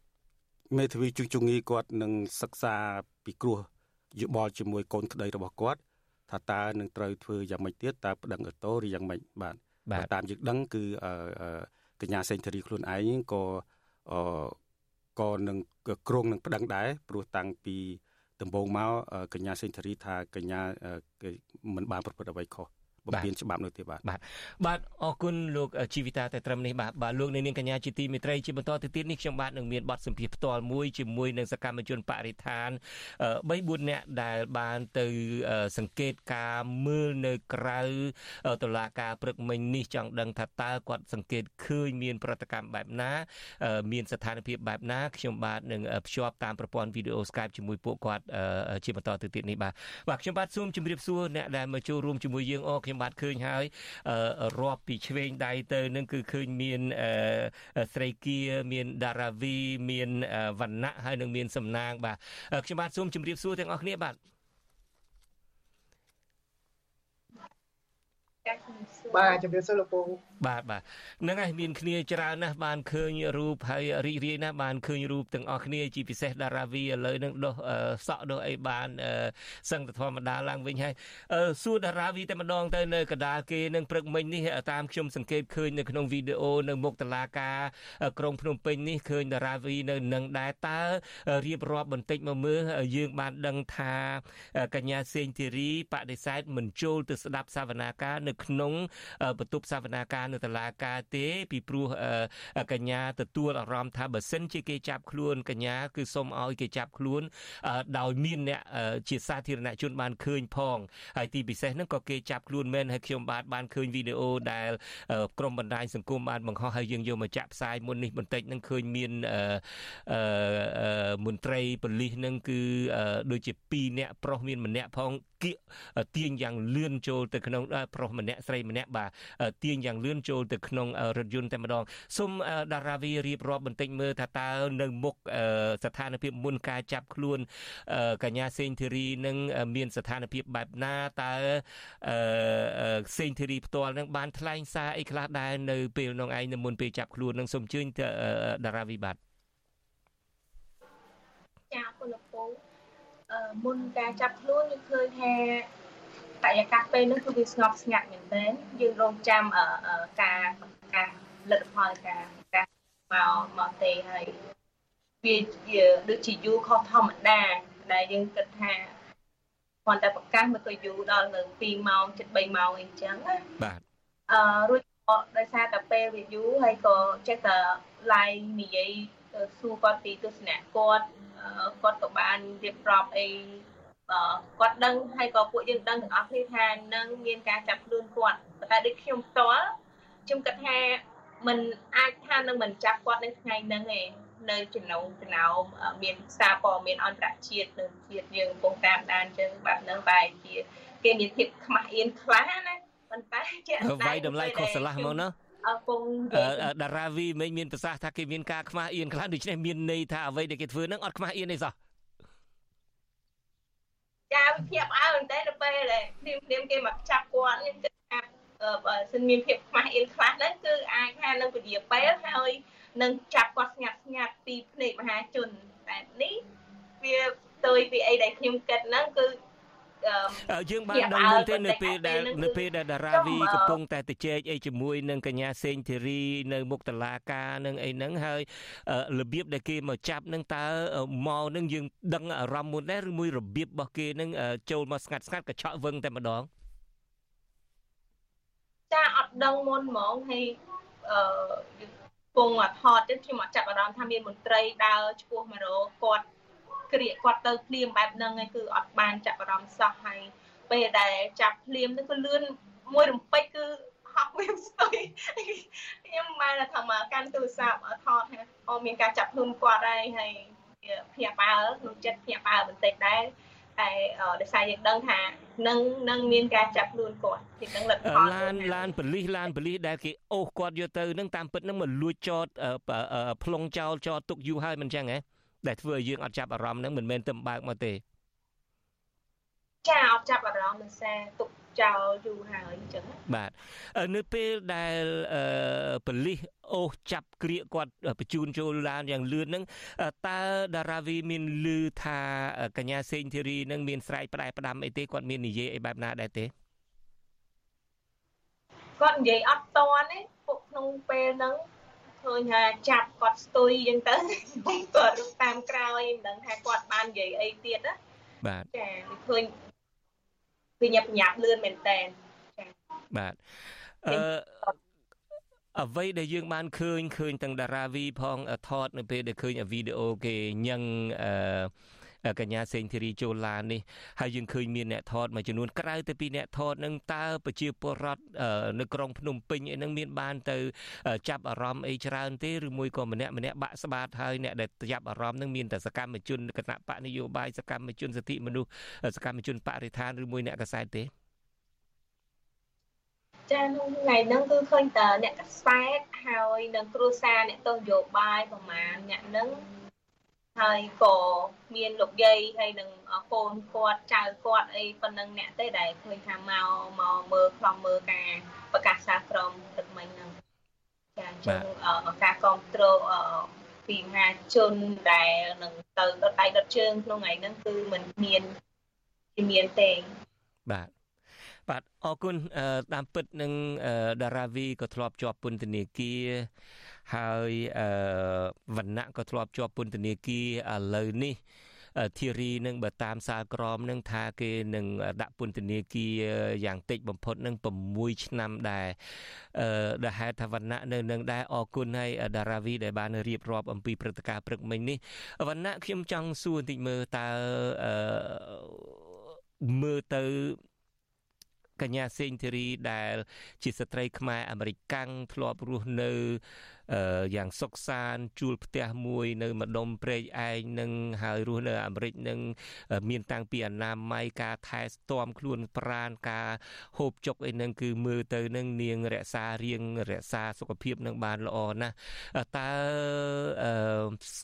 មេធាវីជួងជងីគាត់នឹងសិក្សាពីគ្រោះយោបល់ជាមួយកូនក្តីរបស់គាត់ថាតើនឹងត្រូវធ្វើយ៉ាងម៉េចទៀតតើប្តឹងអូតូឬយ៉ាងម៉េចបាទតាមយើងដឹងគឺកញ្ញាសេងធារីខ្លួនឯងក៏អឺក៏នឹងក្រុងនឹងប្តឹងដែរព្រោះតាំងពីដំបូងមកកញ្ញាសេងធារីថាកញ្ញាមិនបានប្រព្រឹត្តអ្វីខុស បំពេញច្បាប់នោះទេបាទបាទបាទអរគុណលោកជីវិតាតែត្រឹមនេះបាទបាទលោកនាងកញ្ញាជាទីមេត្រីជាបន្តទៅទៀតនេះខ្ញុំបាទនឹងមានបទសម្ភាសផ្ទាល់មួយជាមួយនឹងសកម្មជនបរិស្ថាន3 4នាក់ដែលបានទៅសង្កេតការមើលនៅក្រៅតឡាការព្រឹកមិញនេះចង់ដឹងថាតើគាត់សង្កេតឃើញមានប្រតិកម្មបែបណា មានស្ថានភាពបែបណាខ្ញុំបាទនឹងភ្ជាប់តាមប្រព័ន្ធវីដេអូ Skype ជាមួយពួកគាត់ជាបន្តទៅទៀតនេះបាទបាទខ្ញុំបាទសូមជម្រាបសួរអ្នកដែលមកចូលរួមជាមួយយើងអរខ្ញុំខ្ញុំបាទឃើញហើយរាប់ពីឆ្វេងដៃទៅនឹងគឺឃើញមានស្រីគាមានដារាវីមានវណ្ណៈហើយនឹងមានសំណាងបាទខ្ញុំបាទសូមជម្រាបសួរទាំងអស់គ្នាបាទបាទជំរាបសួរលោកពូបាទបាទហ្នឹងហើយមានគ្នាច្រើនណាស់បានឃើញរូបហើយរីករាយណាស់បានឃើញរូបទាំងអស់គ្នាជាពិសេសតារាវីឥឡូវហ្នឹងដោះសក់ដោះអីបានសឹងតែធម្មតាឡើងវិញហើយសួរតារាវីតែម្ដងទៅនៅកដាលគេនឹងព្រឹកមិញនេះតាមខ្ញុំសង្កេតឃើញនៅក្នុងវីដេអូនៅមុខតឡាការក្រុងភ្នំពេញនេះឃើញតារាវីនៅនឹងដែរតើរៀបរាប់បន្តិចមកមើលយើងបានដឹងថាកញ្ញាសេងធីរីបដិសេធមិនចូលទៅស្ដាប់សវនាការនៅក្នុងបន្ទប់សវនាការនៅតុលាការទេ ពីព្រោះកញ្ញាទទួលអារម្មណ៍ថាបើសិនជាគេចាប់ខ្លួនកញ្ញាគឺសូមឲ្យគេចាប់ខ្លួនដោយមានអ្នកជាសាធារណជនបានឃើញផងហើយទីពិសេសហ្នឹងក៏គេចាប់ខ្លួនមែនហើយខ្ញុំបាទបានឃើញវីដេអូដែលក្រុមបណ្ដាញសង្គមបានបង្ហោះហើយយើងយកមកចាក់ផ្សាយមុននេះបន្តិចហ្នឹងឃើញមានមន្ត្រីប៉ូលីសហ្នឹងគឺដូចជា2នាក់ប្រុសមានម្នាក់ផងគៀកទាញយ៉ាងលឿនចូលទៅក្នុងប្រុសម្នាក់ស្រីម្នាក់បាទទាញយ៉ាងលឿនចូលទៅក្នុងរថយន្តតែម្ដងសូមតារាវីរៀបរាប់បន្តិចមើលថាតើនៅមុខស្ថានភាពមុនការចាប់ខ្លួនកញ្ញាសេងធីរីនឹងមានស្ថានភាពបែបណាតើសេងធីរីផ្ទាល់នឹងបានថ្លែងសារអីខ្លះដែរនៅពេលនោះឯងនៅមុនពេលចាប់ខ្លួននឹងសូមជឿតារាវីបាទចាអរគុណលោកពូមុនការចាប់ខ្លួនយើងឃើញថា បរិយាកាសពេលនោះគឺវាស្ងប់ស្ងាត់មែនទែនយើងរងចាំការការលទ្ធផលការការមកមកទេហើយវាជាដូចជាយូរខុសធម្មតាដែលយើងគិតថាគ្រាន់តែប្រកាសមកក៏យូរដល់នៅ2ម៉ោងជិត3ម៉ោងអីចឹងណាបាទអឺរួចក៏ដោយសារតែពេលវាយូរហើយក៏ចេះតែ live និយាយសួរគាត់ពីទស្សនៈគាត់គាត់ក៏បានរៀបរាប់អី គាត់ដឹងហើយក៏ពួកយើងដឹងទាំងអស់គ្នាថានឹងមានការចាប់ខ្លួនគាត់ប៉ុន្តែដូចខ្ញុំផ្ទាល់ខ្ញុំគិតថាมันអាចថានឹងមិនចាប់គាត់នៅថ្ងៃហ្នឹងឯងនៅចំណងចំណោមមានសារព័ត៌មានអន្តរជាតិនៅជាតិយើងកំពុងតាមដានចឹងបែបហ្នឹងបែរជាគេមានភាពខ្មាស់អៀនខ្លះណាប៉ុន្តែជាវាយតម្លៃខុសឆ្លាស់មកណាអពងតារាវីមិនមានប្រសាសន៍ថាគេមានការខ្មាស់អៀនខ្លះដូច្នេះមានន័យថាអ្វីដែលគេធ្វើហ្នឹងអត់ខ្មាស់អៀនទេសោះ ចាវិភាពអើតែទៅពេលដែលព្រាមព្រាមគេមកចាប់គាត់ខ្ញុំគិតថាបើសិនមានភាពខ្មាស់អៀនខ្លះហ្នឹងគឺអាចថានឹងពលាពេលហើយនឹងចាប់គាត់ស្ងាត់ស្ងាត់ពីភ្នែកមហាជនតែនេះវាផ្ទុយពីអីដែលខ្ញុំគិតហ្នឹងគឺ យើងបានដឹងមុនទេនៅពេលដែលនៅពេលដែលតារាវីកំពុងតែទៅជែកអីជាមួយនឹងកញ្ញាសេងធីរីនៅមុខតឡាការនឹងអីហ្នឹងហើយរបៀបដែលគេមកចាប់នឹងតើមកនឹងយើងដឹងអារម្មណ៍មុនដែរឬមួយរបៀបរបស់គេនឹងចូលមកស្ងាត់ស្ងាត់កញ្ឆក់វឹងតែម្ដងចាអត់ដឹងមុនហ្មងហើយអឺពងថតទៅខ្ញុំអត់ចាប់អារម្មណ៍ថាមានមន្ត្រីដើរឆ្ពោះមករកគាត់ ក្រៀកគាត់ទៅភ្លាមបែបហ្នឹងឯងគឺអត់បានចាប់អារម្មណ៍សោះហើយពេលដែលចាប់ភ្លាមហ្នឹងគឺលឿនមួយរំពេចគឺហហប់វាស្ទុយខ្ញុំបានថាមកកាន់ទូរស័ព្ទថតអូមានការចាប់ខ្លួនគាត់ហើយហើយភ្ញាក់ផ្អើលក្នុងចិត្តភ្ញាក់ផ្អើលបន្តិចដែរតែដោយសារយើងដឹងថានឹងនឹងមានការចាប់ខ្លួនគាត់យើងដឹងលទ្ធផលឡានឡានបលិសឡានបលិសដែលគេអូសគាត់យកទៅនឹងតាមពិតនឹងមកលួចចតផ្លុងចោលចតទុកយូរហើយមិនចឹងហ៎ ដែលធ្វើឲ្យយើងអត់ចាប់អារម្មណ៍នឹងមិនមែនទៅបើកមកទេចាអត់ចាប់អារម្មណ៍មិនសែទុកចោលយូរហើយអញ្ចឹងបាទនៅពេលដែលប៉ូលីសអូសចាប់ក្រៀកគាត់បញ្ជូនចូលឡានយ៉ាងលឿនហ្នឹងតើតារាវីមានលឺថាកញ្ញាសេងធីរីនឹងមានស្រែកផ្ដែផ្ដាំអីទេគាត់មាននិយាយអីបែបណាដែរទេគាត់និយាយអត់តន់ទេពួកក្នុងពេលហ្នឹង ឃើញថាចាប់គាត់ស្ទុយអញ្ចឹងទៅគាត់តាមក្រោយមិនដឹងថាគាត់បាននិយាយអីទៀតណាបាទចាឃើញវាញាប់ញាប់លឿនមែនតើបាទអឺអ្វីដែលយើងបានឃើញឃើញទាំងតារាវីផងថតនៅពេលដែលឃើញវីដេអូគេញ៉ឹងអឺ កញ្ញាសេងធីរីចូលឡាននេះហើយយើងឃើញមានអ្នកថតមួយចំនួនក្រៅទៅពីអ្នកថតនឹងតើប្រជាពលរដ្ឋនៅក្រុងភ្នំពេញអីនឹងមានបានទៅចាប់អារម្មណ៍អីច្រើនទេឬមួយក៏ម្នាក់ម្នាក់បាក់ស្បាតហើយអ្នកដែលចាប់អារម្មណ៍នឹងមានតែសកម្មជនគណៈបកនយោបាយសកម្មជនសិទ្ធិមនុស្សសកម្មជនបរិស្ថានឬមួយអ្នកកសែតទេចាក្នុងថ្ងៃហ្នឹងគឺឃើញតែអ្នកកសែតហើយនឹងគ្រួសារអ្នកទស្សនយោបាយប្រហែលអ្នកហ្នឹង ហើយក៏មានលោកយាយហើយនឹងកូនគាត់ចៅគាត់អីប៉ុណ្ណឹងអ្នកទេដែលឃើញថាមកមកមើលខ្លំមើលការប្រកាសសាក្រមទឹកមិញហ្នឹងចាអញ្ចឹងការគ្រប់គ្រងពីមហាជនដែលនឹងទៅដុតដៃដុតជើងក្នុងថ្ងៃហ្នឹងគឺมันមានមានទេបាទបាទអរគុណតាមពិតនឹងតារាវីក៏ធ្លាប់ជាប់ពន្ធនាគារ ហើយវណ្ណៈក៏ធ្លាប់ជាប់ពន្ធនាគារឥឡូវនេះធីរីនឹងបើតាមសារក្រមនឹងថាគេនឹងដាក់ពន្ធនាគារយ៉ាងតិចបំផុតនឹង6ឆ្នាំដែរអឺដែលហេតុថាវណ្ណៈនៅនឹងដែរអរគុណហើយដារាវីដែលបានរៀបរាប់អំពីព្រឹត្តិការណ៍ព្រឹកមិញនេះវណ្ណៈខ្ញុំចង់សួរបន្តិចមើលតើអឺមើលទៅកញ្ញាសេងធីរីដែល ជាស្ត្រីខ្មែរអាមេរិកកាំងធ្លាប់រស់នៅ យ៉ាងសុខសាន្តជួលផ្ទះមួយនៅម្ដុំព្រែកឯងនឹងហើយរស់នៅអាមេរិកនឹងមានតាំងពីអនាម័យការថែស្ទាំខ្លួនប្រានការហូបចុកអីនឹងគឺមើលទៅនឹងនាងរក្សារៀងរក្សាសុខភាពនឹងបានល្អណាស់តើ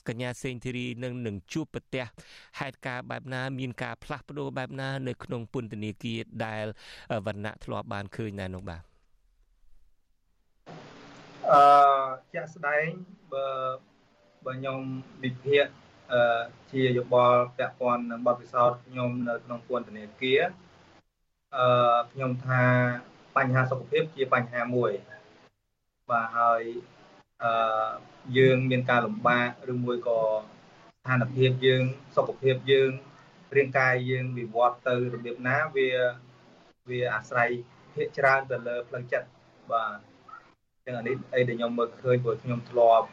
កញ្ញាសេងធីរីនឹងនឹងជួបប្រទះហេតុការបែបណា មានការផ្លាស់ប្ដូរបែបណា នៅក្នុងពន្ធនាគារដែលវណ្ណៈធ្លាប់បានឃើញដែរនោះបាទ អឺជាក់ស្ដែងបើបើខ្ញុំវិភាគអឺជាយោបល់ពាក់ព័ន្ធនឹងបទពិសោធន៍ខ្ញុំនៅក្នុងពន្ធនាគារអឺខ្ញុំថាបញ្ហាសុខភាពជាបញ្ហាមួយបាទហើយអឺយើងមានការលំបាកឬមួយក៏ស្ថានភាពយើងសុខភាពយើងរាងកាយយើងវិវត្តទៅរបៀបណាវាវាអាស្រ័យភាកច្រើនទៅលើផ្លូវចិត្តបាទ ចឹងអានេះអីដែលខ្ញុំមើលឃើញព្រោះខ្ញុំធ្លាប់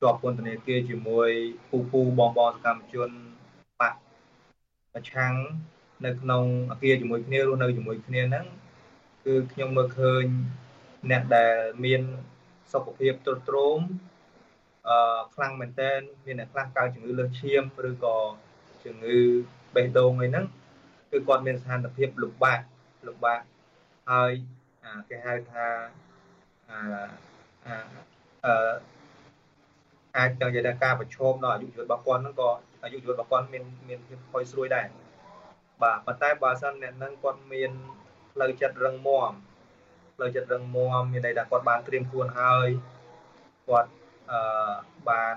ជាប់ពន្ធនាគារជាមួយពូពូបងបងសកម្មជនបកប្រឆាំងនៅក្នុងអាគារជាមួយគ្នារស់នៅជាមួយគ្នាហ្នឹងគឺខ្ញុំមើលឃើញអ្នកដែលមានសុខភាពទ្រុឌទ្រោមអឺខ្លាំងមែនតើមានអ្នកខ្លះកើតជំងឺលើសឈាមឬក៏ជំងឺបេះដូងអីហ្នឹងគឺគាត់មានស្ថានភាពលំបាកលំបាកហើយគេហៅថា អឺអាចចង់និយាយថាការប្រឈមដល់អាយុជីវិតរបស់គាត់ហ្នឹងក៏អាយុជីវិតរបស់គាត់មានមានភាពខុសស្រួយដែរបាទប៉ុន្តែបើសិនអ្នកហ្នឹងគាត់មានផ្លូវចិត្តរឹងមាំផ្លូវចិត្តរឹងមាំមានន័យថាគាត់បានត្រៀមខ្លួនហើយគាត់អឺបាន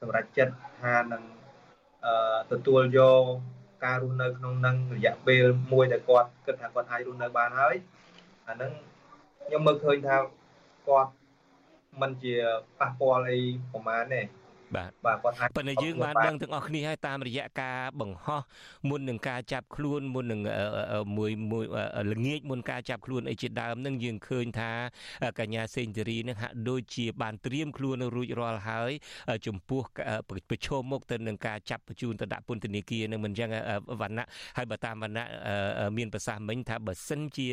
សម្រេចចិត្តថានឹងអឺទទួលយកការរស់នៅក្នុងនឹងរយៈពេលមួយដែលគាត់គិតថាគាត់អាចរស់នៅបានហើយអាហ្នឹងខ្ញុំមើលឃើញថា គាត់មិនជាប៉ះពាល់អីប្រហែលទេ បាទបាទគាត់អាចប៉ុន្តែយើងបានដឹងទាំងអស់គ្នាហើយតាមរយៈការបង្ហោះមុននឹងការចាប់ខ្លួនមុននឹងមួយមួយល្ងាចមុនការចាប់ខ្លួនអីជាដើមនឹងយើងឃើញថាកញ្ញាសេងធីរីនឹងហាក់ដូចជា បានត្រៀមខ្លួនរួចរាល់ហើយចំពោះប្រឈមមុខទៅនឹងការចាប់បញ្ជូនទៅដាក់ពន្ធនាគារនឹងមិនចឹងវណ្ណៈហើយបើតាមវណ្ណៈមានប្រសាសន៍មិញថាបើសិនជា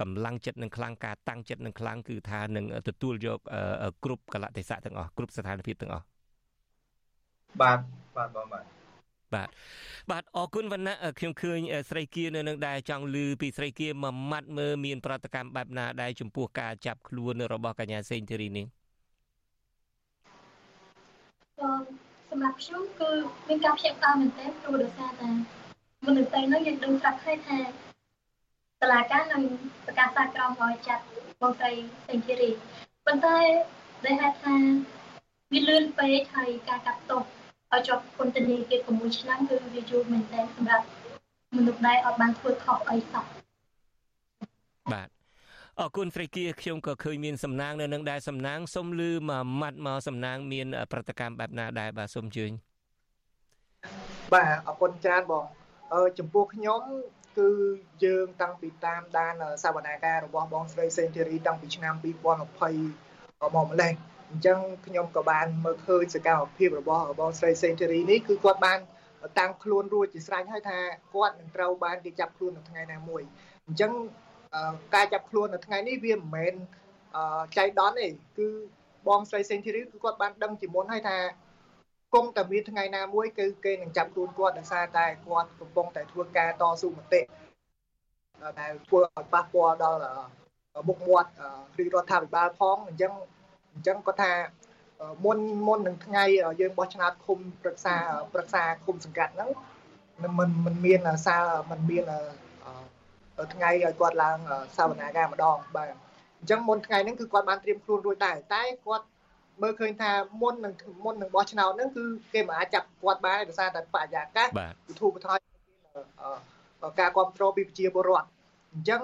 កម្លាំងចិត្តនឹងខ្លាំងការតាំងចិត្តនឹងខ្លាំងគឺថានឹងទទួលយកគ្រប់កលៈទេសៈទាំងអស់គ្រប់ស្ថានភាពទាំងអស់ បាទបាទបងបាទបាទបាទអរគុណវណ្ណៈខ្ញុំឃើញស្រីគៀនៅនឹងដែរចង់ឮពីស្រីគៀមួយម៉ាត់មើលមានប្រតិកម្មបែបណាដែរចំពោះការចាប់ខ្លួនរបស់កញ្ញាសេងធីរីនេះសម្រាប់ខ្ញុំគឺមានការភ្ញាក់ផ្អើលមែនទែនព្រោះដោយសារតែមុននឹងទៅនោះយើងដឹងប្រាប់គ្នាថាតឡាការនឹងប្រកាសសាក្រមឲ្យចាត់បងស្រីសេងធីរីប៉ុន្តែដែលហេតុថាវាលឿនពេកហើយការកាត់ទោស ឲ្យជាប់ពន្ធនាគារ6ឆ្នាំគឺវាយូរមែនទែនសម្រាប់មនុស្សដែលអត់បានធ្វើខុសអីសោះបាទអរគុណស្រីគៀខ្ញុំក៏ឃើញមានសំណាងនៅនឹងដែរសំណាងសូមលឺមួយម៉ាត់មកសំណាងមាន ប្រតិកម្មបែបណាដែរបាទសូមជឿញបាទអរគុណច្រើនបងអឺចំពោះខ្ញុំ គឺយើងតាំងពីតាមដានសវនាការរបស់បងស្រីសេនធីរីតាំងពីឆ្នាំ2020មកម្លេះ អញ្ចឹងខ្ញុំក៏បានមើលឃើញសកម្មភាពរបស់បងស្រីសេនធីរីនេះគឺគាត់បានតាំងខ្លួនរួចជាស្រេចហើយថាគាត់នឹងត្រូវបានគេចាប់ខ្លួននៅថ្ងៃណាមួយអញ្ចឹងការចាប់ខ្លួននៅថ្ងៃនេះវាមិនមែនចៃដន្យទេគឺបងស្រីសេនធីរីគឺគាត់បានដឹងជាមុនហើយថាគង់តែមានថ្ងៃណាមួយគឺគេនឹងចាប់ខ្លួនគាត់ដោយសារតែគាត់កំពុងតែធ្វើការតស៊ូមតិដែលធ្វើឲ្យប៉ះពាល់ដល់មុខមាត់រាជរដ្ឋាភិបាលផងអញ្ចឹង អញ្ចឹងគាត់ថាមុនមុននឹងថ្ងៃយើងបោះឆ្នោតឃុំប្រឹក្សាប្រឹក្សាឃុំសង្កាត់ហ្នឹងมันมันមានសារมันមានថ្ងៃឲ្យគាត់ឡើងសវនាការម្ដងបាទអញ្ចឹងមុនថ្ងៃហ្នឹងគឺគាត់បានត្រៀមខ្លួនរួចដែរតែគាត់មើលឃើញថាមុននឹងមុននឹងបោះឆ្នោតហ្នឹងគឺគេមិនអាចចាប់គាត់បានដោយសារតែបរិយាកាសវិធូបថយការគ្រប់គ្រងពីប្រជាពលរដ្ឋអញ្ចឹង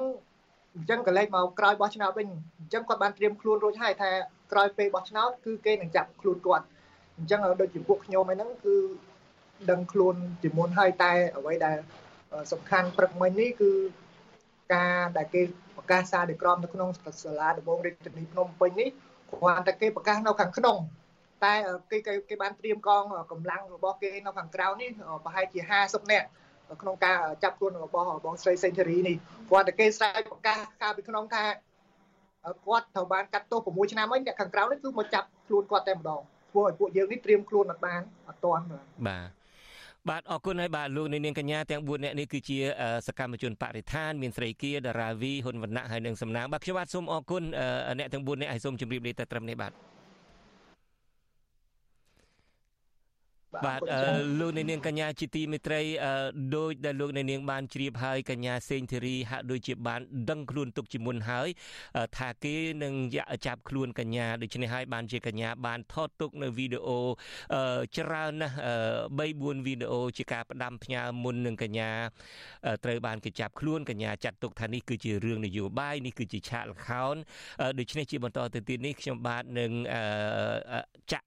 អញ្ចឹងក៏លេចមកក្រោយបោះឆ្នោតវិញអញ្ចឹងគាត់បានត្រៀមខ្លួនរួចហើយថា ក្រោយពេលបោះឆ្នោតគឺគេនឹងចាប់ខ្លួនគាត់អញ្ចឹងដូចជាពួកខ្ញុំហ្នឹងគឺដឹងខ្លួនជាមុនហើយតែអ្វីដែលសំខាន់ព្រឹកមិញនេះគឺការដែលគេប្រកាសសារដីក្រមនៅក្នុងសាលាដំបងរាជធានីភ្នំពេញនេះគ្រាន់តែគេប្រកាសនៅខាងក្នុងតែគេគេបានត្រៀមកងកម្លាំងរបស់គេនៅខាងក្រៅនេះប្រហែលជា50នាក់ក្នុងការចាប់ខ្លួនរបស់បងស្រីសេនធូរីនេះគាត់តែគេស្រែកប្រកាសកាលពីក្នុងថា គាត់ត្រូវបានកាត់ទោស6ឆ្នាំហើយអ្នកខាងក្រៅនេះគឺមកចាប់ខ្លួនគាត់តែម្ដងធ្វើឲ្យពួកយើងនេះត្រៀមខ្លួនអត់បានអត់ទាន់បាទបាទបាទអរគុណហើយបាទលោកនាងកញ្ញាទាំង4នាក់នេះគឺជាសកម្មជនបរិស្ថានមានស្រីគៀតារាវីហ៊ុនវណ្ណៈហើយនិងសំណាងបាទខ្ញុំបាទសូមអរគុណអ្នកទាំង4នាក់ហើយសូមជម្រាបលាតែត្រឹមនេះបាទ បាទលោកនាងកញ្ញាជាទីមេត្រីដោយដែលលោកនាងបានជ្រាបហើយកញ្ញាសេងធីរីហាក់ដូចជាបានដឹងខ្លួនទុកជាមុនហើយថាគេនឹងចាប់ខ្លួនកញ្ញាដូច្នេះហើយបានជាកញ្ញាបានថតទុកនៅវីដេអូច្រើនណាស់3 4វីដេអូជាការផ្ដាំផ្ញើមុននឹងកញ្ញាត្រូវបានគេចាប់ខ្លួនកញ្ញាចាត់ទុកថានេះគឺជារឿងនយោបាយនេះគឺជាឆាកល្ខោនដូច្នេះជាបន្តទៅទៀតនេះខ្ញុំបាទនឹងចាក់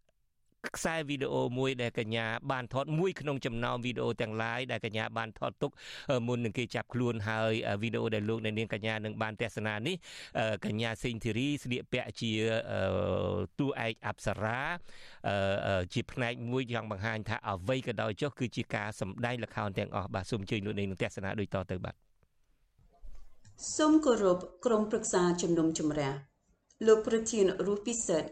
ខ្សែវីដេអូមួយដែលកញ្ញាបានថតមួយក្នុងចំណោមវីដេអូទាំងឡាយដែលកញ្ញាបានថតទុកមុននឹងគេចាប់ខ្លួនហើយវីដេអូដែលលោកអ្នកនាងកញ្ញានឹងបានទស្សនានេះកញ្ញាសេងធីរីស្លៀកពាក់ជាតួឯកអប្សរាជាផ្នែកមួយចង់បង្ហាញថាអ្វីក៏ដោយចុះគឺជាការសម្ដែងល្ខោនទាំងអស់បាទសូមអញ្ជើញលោកនាងទស្សនាដូចតទៅបាទសូមគោរពក្រុមប្រឹក្សាជំនុំជម្រះលោកប្រធានរស់ពិសិដ្ឋ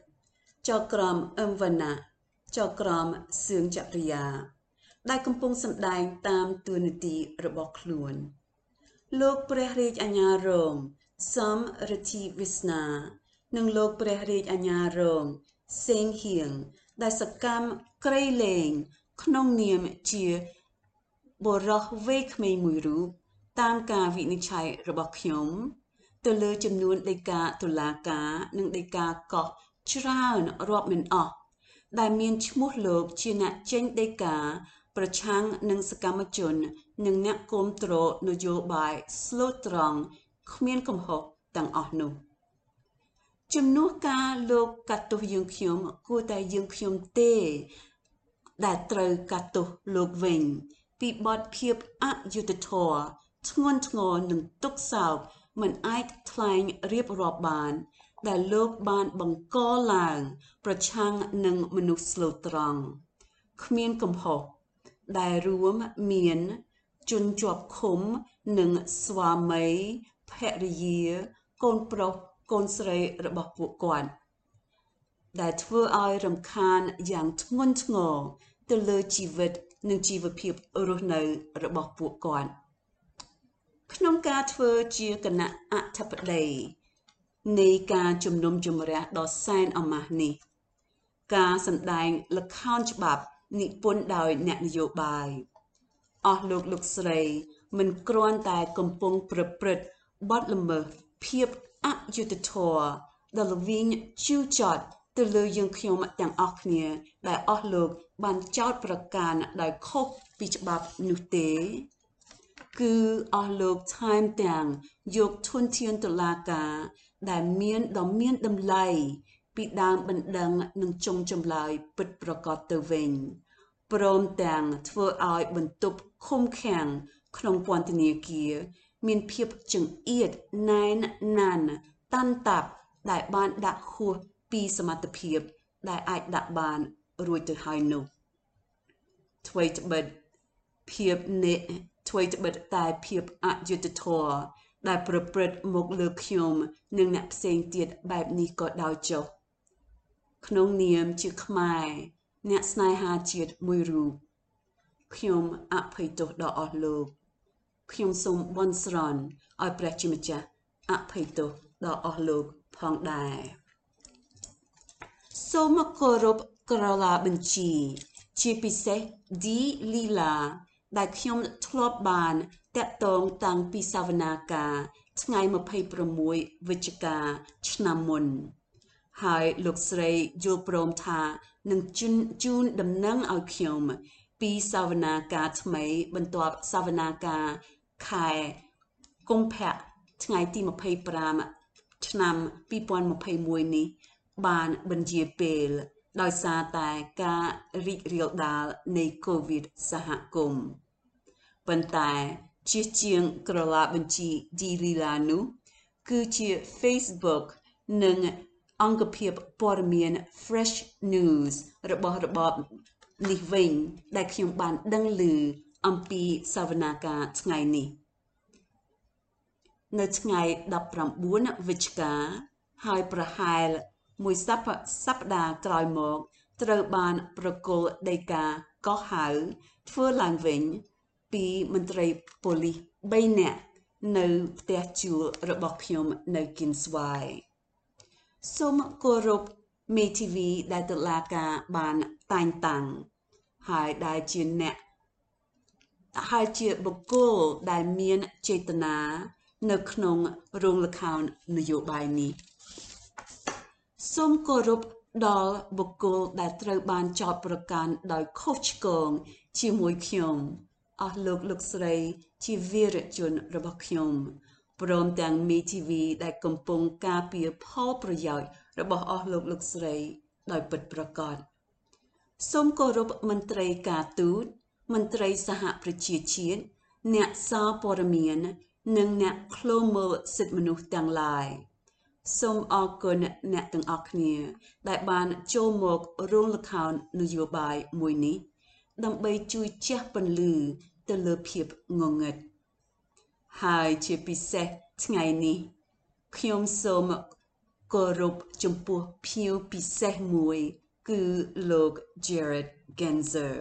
ចក្រមអឹមវណ្ណា ចក្រមសឿងចក្រិយាដែលកំពុងសម្ដែងតាមទួនាទីរបស់ខ្លួន លោកព្រះរាជអាជ្ញារងសំរិទ្ធីវិស្នា និងលោកព្រះរាជអាជ្ញារងសេងហៀងដែលសកម្មក្រៃលែងក្នុងនាមជាបរោះវ័យក្មេងមួយរូបតាមការវិនិច្ឆ័យរបស់ខ្ញុំ ទៅលើចំនួនដីកាតុលាការនិងដីកាកោះច្រើនរាប់មិនអស់ ដែលមានឈ្មោះលោកជាអ្នកចេញដីកាប្រឆាំងនឹងសកម្មជន និងអ្នកគាំទ្រនយោបាយស្លូតត្រង់គ្មានកំហុសទាំងអស់នោះជំនួសការលោកកាត់ទោសយើងខ្ញុំគួរតែយើងខ្ញុំទេ ដែលត្រូវកាត់ទោសលោកវិញ ពីបទភាពអយុត្តិធម៌ធ្ងន់ធ្ងរនិងទុកសោកមិនអាចថ្លែងរៀបរាប់បាន ដែលលោកបានបង្កឡើង ប្រឆាំងនឹងមនុស្សស្លូតត្រង់គ្មានកំហុសដែលរួមមានជនជាប់ឃុំនិងស្វាមីភរិយា កូនប្រុសកូនស្រីរបស់ពួកគាត់ដែលធ្វើឲ្យរំខានយ៉ាងធ្ងន់ធ្ងរទៅលើជីវិតនិងជីវភាពរស់នៅរបស់ពួកគាត់ក្នុងការធ្វើជាគណៈអធិបតី នៃការជំនុំជម្រះដ៏សែនអមាសនេះ ការសម្ដែងលខោនច្បាប់និពន្ធដោយអ្នកនយោបាយអស់លោកលោកស្រីមិនគ្រាន់តែកំពុងប្រព្រឹត្តបទល្មើសភាពអយុត្តិធម៌ដ៏ល្វីងជូរចត់ទៅលើយើងខ្ញុំទាំងអស់គ្នា ដែលអស់លោកបានចោទប្រកាន់ដោយខុសពីច្បាប់នោះទេ គឺអស់លោកថែមទាំងយកធនធានតុលាការ ដែលមានដ៏មានតម្លៃពីដើមបណ្ដឹងនិងចុងចម្លើយពិតប្រកបទៅវិញព្រមទាំងធ្វើឲ្យបន្ទប់ឃុំឃាំងក្នុងពន្ធនាគារ មានភាពចង្អៀតណែនណានតាន់តាប់ដែលបានដាក់ហួសពីសមត្ថភាព ដែលអាចដាក់បានរួចទៅហើយនោះអ្វីត្បិតភាពនេអ្វីត្បិតតែភាពអយុត្តិធម៌ ដែលប្រព្រឹត្តមកលើខ្ញុំនិងអ្នកផ្សេងទៀតបែបនេះក៏ដោយចុះក្នុងនាមជាខ្មែរអ្នកស្នេហាជាតិមួយរូបខ្ញុំអភ័យទោសដល់អស់លោកខ្ញុំសូមបន់ស្រន់ឲ្យព្រះជាម្ចាស់អភ័យទោសដល់អស់លោកផងដែរសូមគោរពក្រឡាបញ្ជី ជាពិសេស D Lila ដែលខ្ញុំធ្លាប់បាន តាក់ទងតាំងពីសវនាការថ្ងៃ26វិច្ឆិកាឆ្នាំមុនហើយលោកស្រីយល់ព្រមថានឹងជូនជូនដំណឹងឲ្យខ្ញុំពីសវនាការថ្មីបន្ទាប់សវនាការខែកុម្ភៈថ្ងៃទី25ឆ្នាំ2021នេះ បានបញ្ជាពេល ដោយសារតែការរីករាលដាលនៃ COVID សហគមន៍ប៉ុន្តែ ជាជាងក្រឡាបញ្ជី D Lila នោះគឺជា Facebook និងអង្គភាពព័ត៌មាន Fresh News របស់របបនេះវិញ ដែលខ្ញុំបានដឹងឮអំពីសវនាការថ្ងៃនេះ នៅថ្ងៃ19វិច្ឆិកាហើយប្រហែលមួយសប្សប្តាហ៍ក្រោយមក ត្រូវបានប្រគល់ដីកាកោះហៅធ្វើឡើងវិញ ពីមន្ត្រីប៉ូលីស3នាក់នៅផ្ទះជួលរបស់ខ្ញុំនៅគិនស្វាយសូមគោរពមេធាវីដែលតុលាការបានតែងតាំងហើយដែលជាអ្នកហើយជាបុគ្គលដែលមានចេតនានៅក្នុងរោងល្ខោននយោបាយនេះសូមគោរពដល់បុគ្គលដែលត្រូវបានចោទប្រកាន់ដោយខុសឆ្គងជាមួយខ្ញុំ អស់លោកលោកស្រីជាវីរជនរបស់ខ្ញុំព្រមទាំងមីធីវីដែលកំពុងការពារផលប្រយោជន៍របស់អស់លោកលោកស្រី ដោយពិតប្រាកដសូមគោរពមន្ត្រីការទូតមន្ត្រីសហប្រជាជាតិអ្នកសារព័ត៌មាន និងអ្នកឃ្លាំមើលសិទ្ធិមនុស្សទាំងឡាយសូមអរគុណអ្នកទាំងអស់គ្នា ដែលបានចូលមករោងល្ខោននយោបាយមួយនេះ ដើម្បីជួយជះពន្លឺ ទៅលើភាពងងឹតហើយជាពិសេសថ្ងៃនេះខ្ញុំសូមគោរពចំពោះភៀវពិសេសមួយ គឺលោក Jared Genzer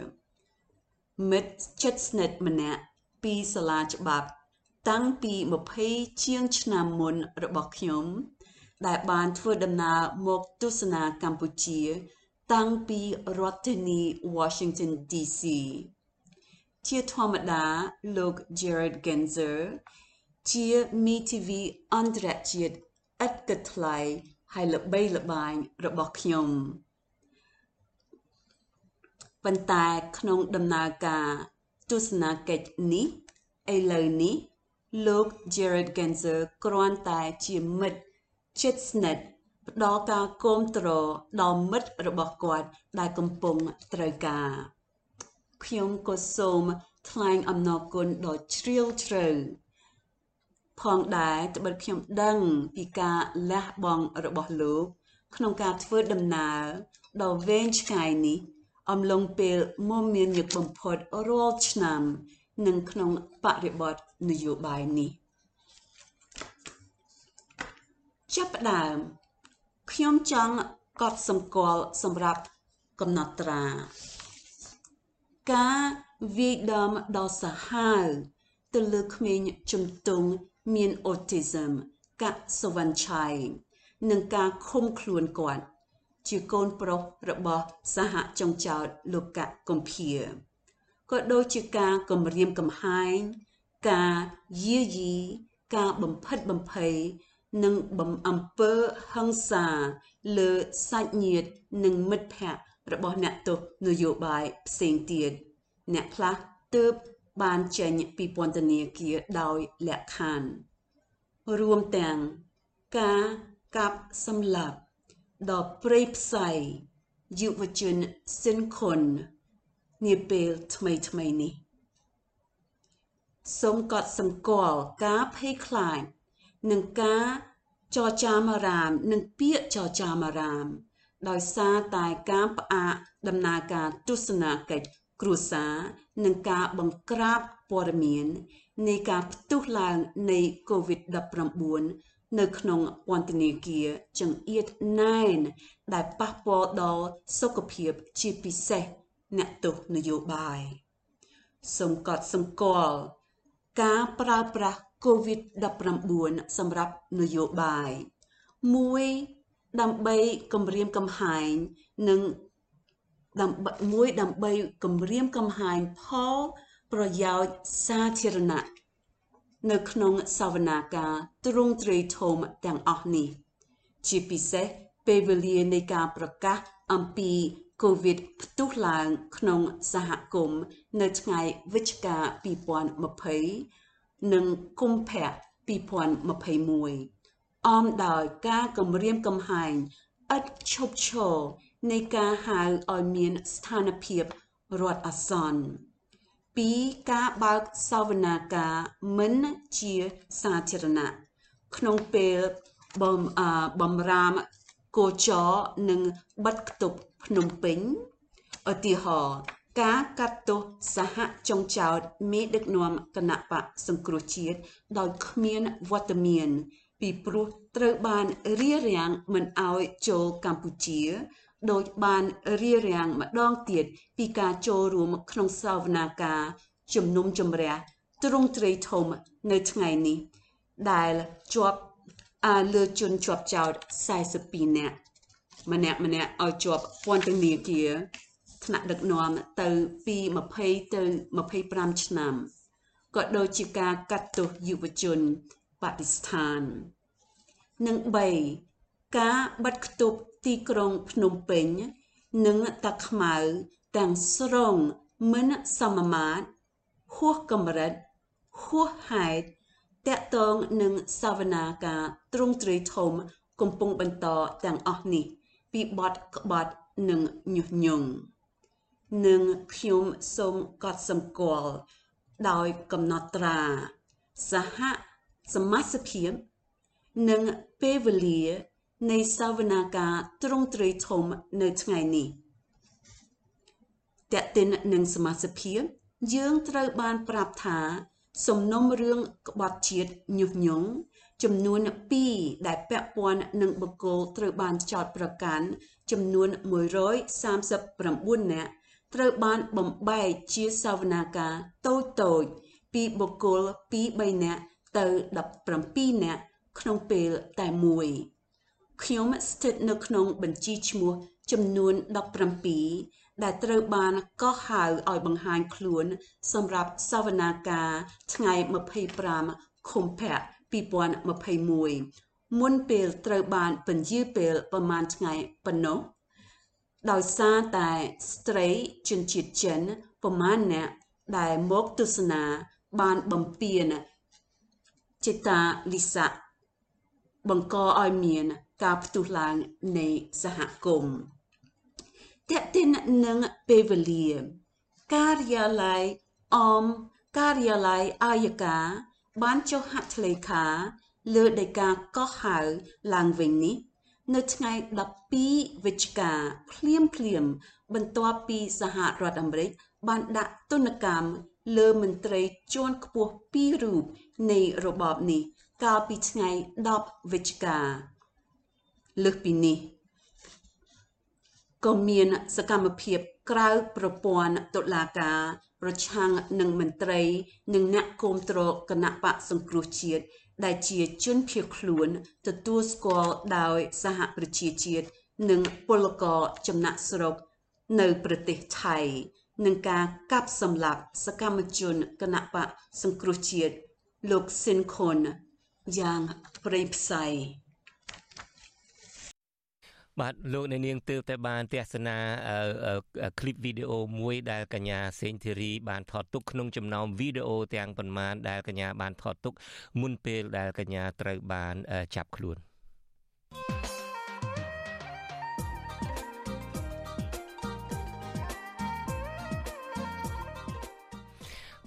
មិត្តជិតស្និទ្ធម្នាក់ពីសាលាច្បាប់ តាំងពី20ជាងឆ្នាំមុនរបស់ខ្ញុំ ដែលបានធ្វើដំណើរមកទស្សនាកម្ពុជា តាំងពីរដ្ឋធានី Washington DC ជាធម្មតាលោក Jared Genzer ជាមីធីវីអន្តរជាតិឥតគិតថ្លៃហើយល្បីល្បាញរបស់ខ្ញុំប៉ុន្តែក្នុងដំណើរការទស្សនកិច្ចនេះឥឡូវនេះលោក Jared Genzer គ្រាន់តែជាមិត្តជិតស្និទ្ធផ្ដល់ការគាំទ្រដល់មិត្តរបស់គាត់ដែលកំពុងត្រូវការ ខ្ញុំក៏សូមថ្លែងអំណរគុណដ៏ជ្រាលជ្រៅផងដែរត្បិតខ្ញុំដឹងពីការលះបង់របស់លោក ក្នុងការធ្វើដំណើរដ៏វែងឆ្ងាយនេះ អំឡុងពេលមុំមានញឹកបំផុតរាល់ឆ្នាំនិងក្នុងបរិបទនយោបាយនេះចាប់ផ្ដើមខ្ញុំចង់កត់សម្គាល់សម្រាប់កំណត់ត្រា ការវាយដំដ៏សាហាវទៅលើក្មេងជំទង់មាន autism កាក់សវណ្ណឆៃនិងការឃុំខ្លួនគាត់ជាកូនប្រុសរបស់សហចុងចោតលោកកៈកំភៀក៏ដូចជាការគំរាមកំហែងការយាយីការបំផិតបំភ័យនិងបំអំពើហិង្សាលើសាច់ញាតិនិងមិត្តភ័ក្តិ របស់អ្នកទោសនយោបាយផ្សេងទៀតអ្នកខ្លះទើបបានចេញពីពន្ធនាគារដោយលក្ខខណ្ឌរួមទាំងការកាប់សម្លាប់ដ៏ព្រៃផ្សៃយុវជនសិនខុននាពេលថ្មីថ្មីនេះសូមកត់សម្គាល់ការភ័យខ្លាចនិងការចរចាមរាមនិងពាក្យចរចាមរាម ដោយសារតែការផ្អាកដំណើរការទស្សនកិច្ចគ្រួសារនិងការបង្ក្រាបព័ត៌មាននៃការផ្ទុះឡើងនៃ COVID-19 នៅក្នុងពន្ធនាគារចង្អៀតណែនដែលប៉ះពាល់ដល់សុខភាពជាពិសេសអ្នកទោសនយោបាយសូមកត់សម្គាល់ការប្រើប្រាស់ COVID-19 សម្រាប់នយោបាយមួយ ដើម្បីគម្រាមកំហែងនិងដើម្បីមួយដើម្បីគម្រាមកំហែងផលប្រយោជន៍សាធារណៈនៅក្នុងសវនាការទ្រង់ទ្រាយធំទាំងអស់នេះ ជាពិសេសពេលវេលានៃការប្រកាសអំពី COVID ផ្ទុះឡើងក្នុងសហគមន៍នៅថ្ងៃវិច្ឆិកា2020និងកុម្ភៈ2021 អមដោយការគម្រាមកំហែងឥតឈប់ឈរនៃការហៅឲ្យមានស្ថានភាពរដ្ឋអាសន្នពីការបើកសវនាការមិនជាសាធារណៈក្នុងពេលបំបំរាមកោចរនិងបិទគប់ភ្នំពេញឧទាហរណ៍ការកាត់ទោសសហចុងចោតមេដឹកនាំគណៈបកសង្គ្រោះជាតិដោយគ្មានវត្តមាន ពីព្រោះត្រូវបានរារាំងមិនឲ្យចូលកម្ពុជាដោយបានរារាំងម្ដងទៀតពីការចូលរួមក្នុងសវនាការជំនុំជម្រះទ្រង់ទ្រាយធំនៅថ្ងៃនេះ ដែលជាប់អាលើជនជាប់ចោត42នាក់ម្នាក់ម្នាក់ឲ្យជាប់ពន្ធនាគារថ្នាក់ដឹកនាំទៅពី20ទៅ25ឆ្នាំក៏ដូចជាការកាត់ទោសយុវជន បាគីស្ថាន និង3ការបិទគប់ទីក្រុងភ្នំពេញ និងតាខ្មៅទាំងស្រុងមិនសមមាត្រហួសកម្រិតហួសហេតុតកតងនឹងសវនាការទ្រង់ទ្រាយធំកំពុងបន្តទាំងអស់នេះ ពីបទក្បត់និងញុះញង់និងខ្ញុំសូមកត់សម្គាល់ដោយកំណត់ត្រា សហ សមាជភាពនិងពេលវេលានៃសវនាការទ្រង់ទ្រាយធំនៅថ្ងៃនេះតេតិននឹងសមាជភាពយើងត្រូវបានប្រាប់ថា សំណុំរឿងក្បត់ជាតិញុះញង់ចំនួន2ដែលពាក់ព័ន្ធនឹងបុគ្គលត្រូវបានចោទប្រកាន់ចំនួន139នាក់ត្រូវបានបំបែកជាសវនាការតូចតូចពីបុគ្គល2-3នាក់ ទៅ17នាក់ក្នុងពេលតែមួយខ្ញុំស្ថិតនៅក្នុងបញ្ជីឈ្មោះចំនួន17ដែលត្រូវបានកោះហៅឲ្យបង្ហាញខ្លួនសម្រាប់សវនាការថ្ងៃ25ខុម្ភៈ2021មុនពេលត្រូវបានពន្យាពេលប្រមាណថ្ងៃប៉ុណ្ណោះដោយសារតែស្ត្រីជនជាតិចិនប្រមាណអ្នកដែលមកទស្សនាបានបំពេញ ចិត្តលិស័កបង្កឲ្យមានការផ្ទុះឡើងនៃសហគមន៍តេតិននឹងពេលវេលា ការិយាល័យអមការិយាល័យអាយកាបានចុះហត្ថលេខាលើដីកាកោះហៅឡើងវិញនេះ នៅថ្ងៃ12វិច្ឆិកាភ្លាមភ្លាមបន្ទាប់ពីសហរដ្ឋអាមេរិកបានដាក់ទណ្ឌកម្ម លើមន្ត្រីជាន់ខ្ពស់ពីររូបនៃរបបនេះកាលពីថ្ងៃ10វិច្ឆិកាលើសពីនេះក៏មានសកម្មភាពក្រៅប្រព័ន្ធតុលាការ ប្រឆាំងនឹងមន្ត្រី និងអ្នកគាំទ្រគណៈបកសង្គ្រោះជាតិដែលជាជនភៀសខ្លួនទទួលស្គាល់ដោយសហប្រជាជាតិនិងពលករចំណាក់ស្រុកនៅប្រទេសថៃ នឹងការកាប់សម្លាប់សកម្មជនគណៈបកសង្គ្រោះជាតិលោកស៊ិនខុនយ៉ាងព្រៃផ្សៃបាទលោកអ្នកនាងទើបតែបានទស្សនាคลิปវីដេអូមួយដែលកញ្ញាសេងធីរីបានថតទុកក្នុងចំណោមវីដេអូទាំងប៉ុន្មានដែលកញ្ញាបានថតទុកមុនពេលដែលកញ្ញាត្រូវបានចាប់ខ្លួន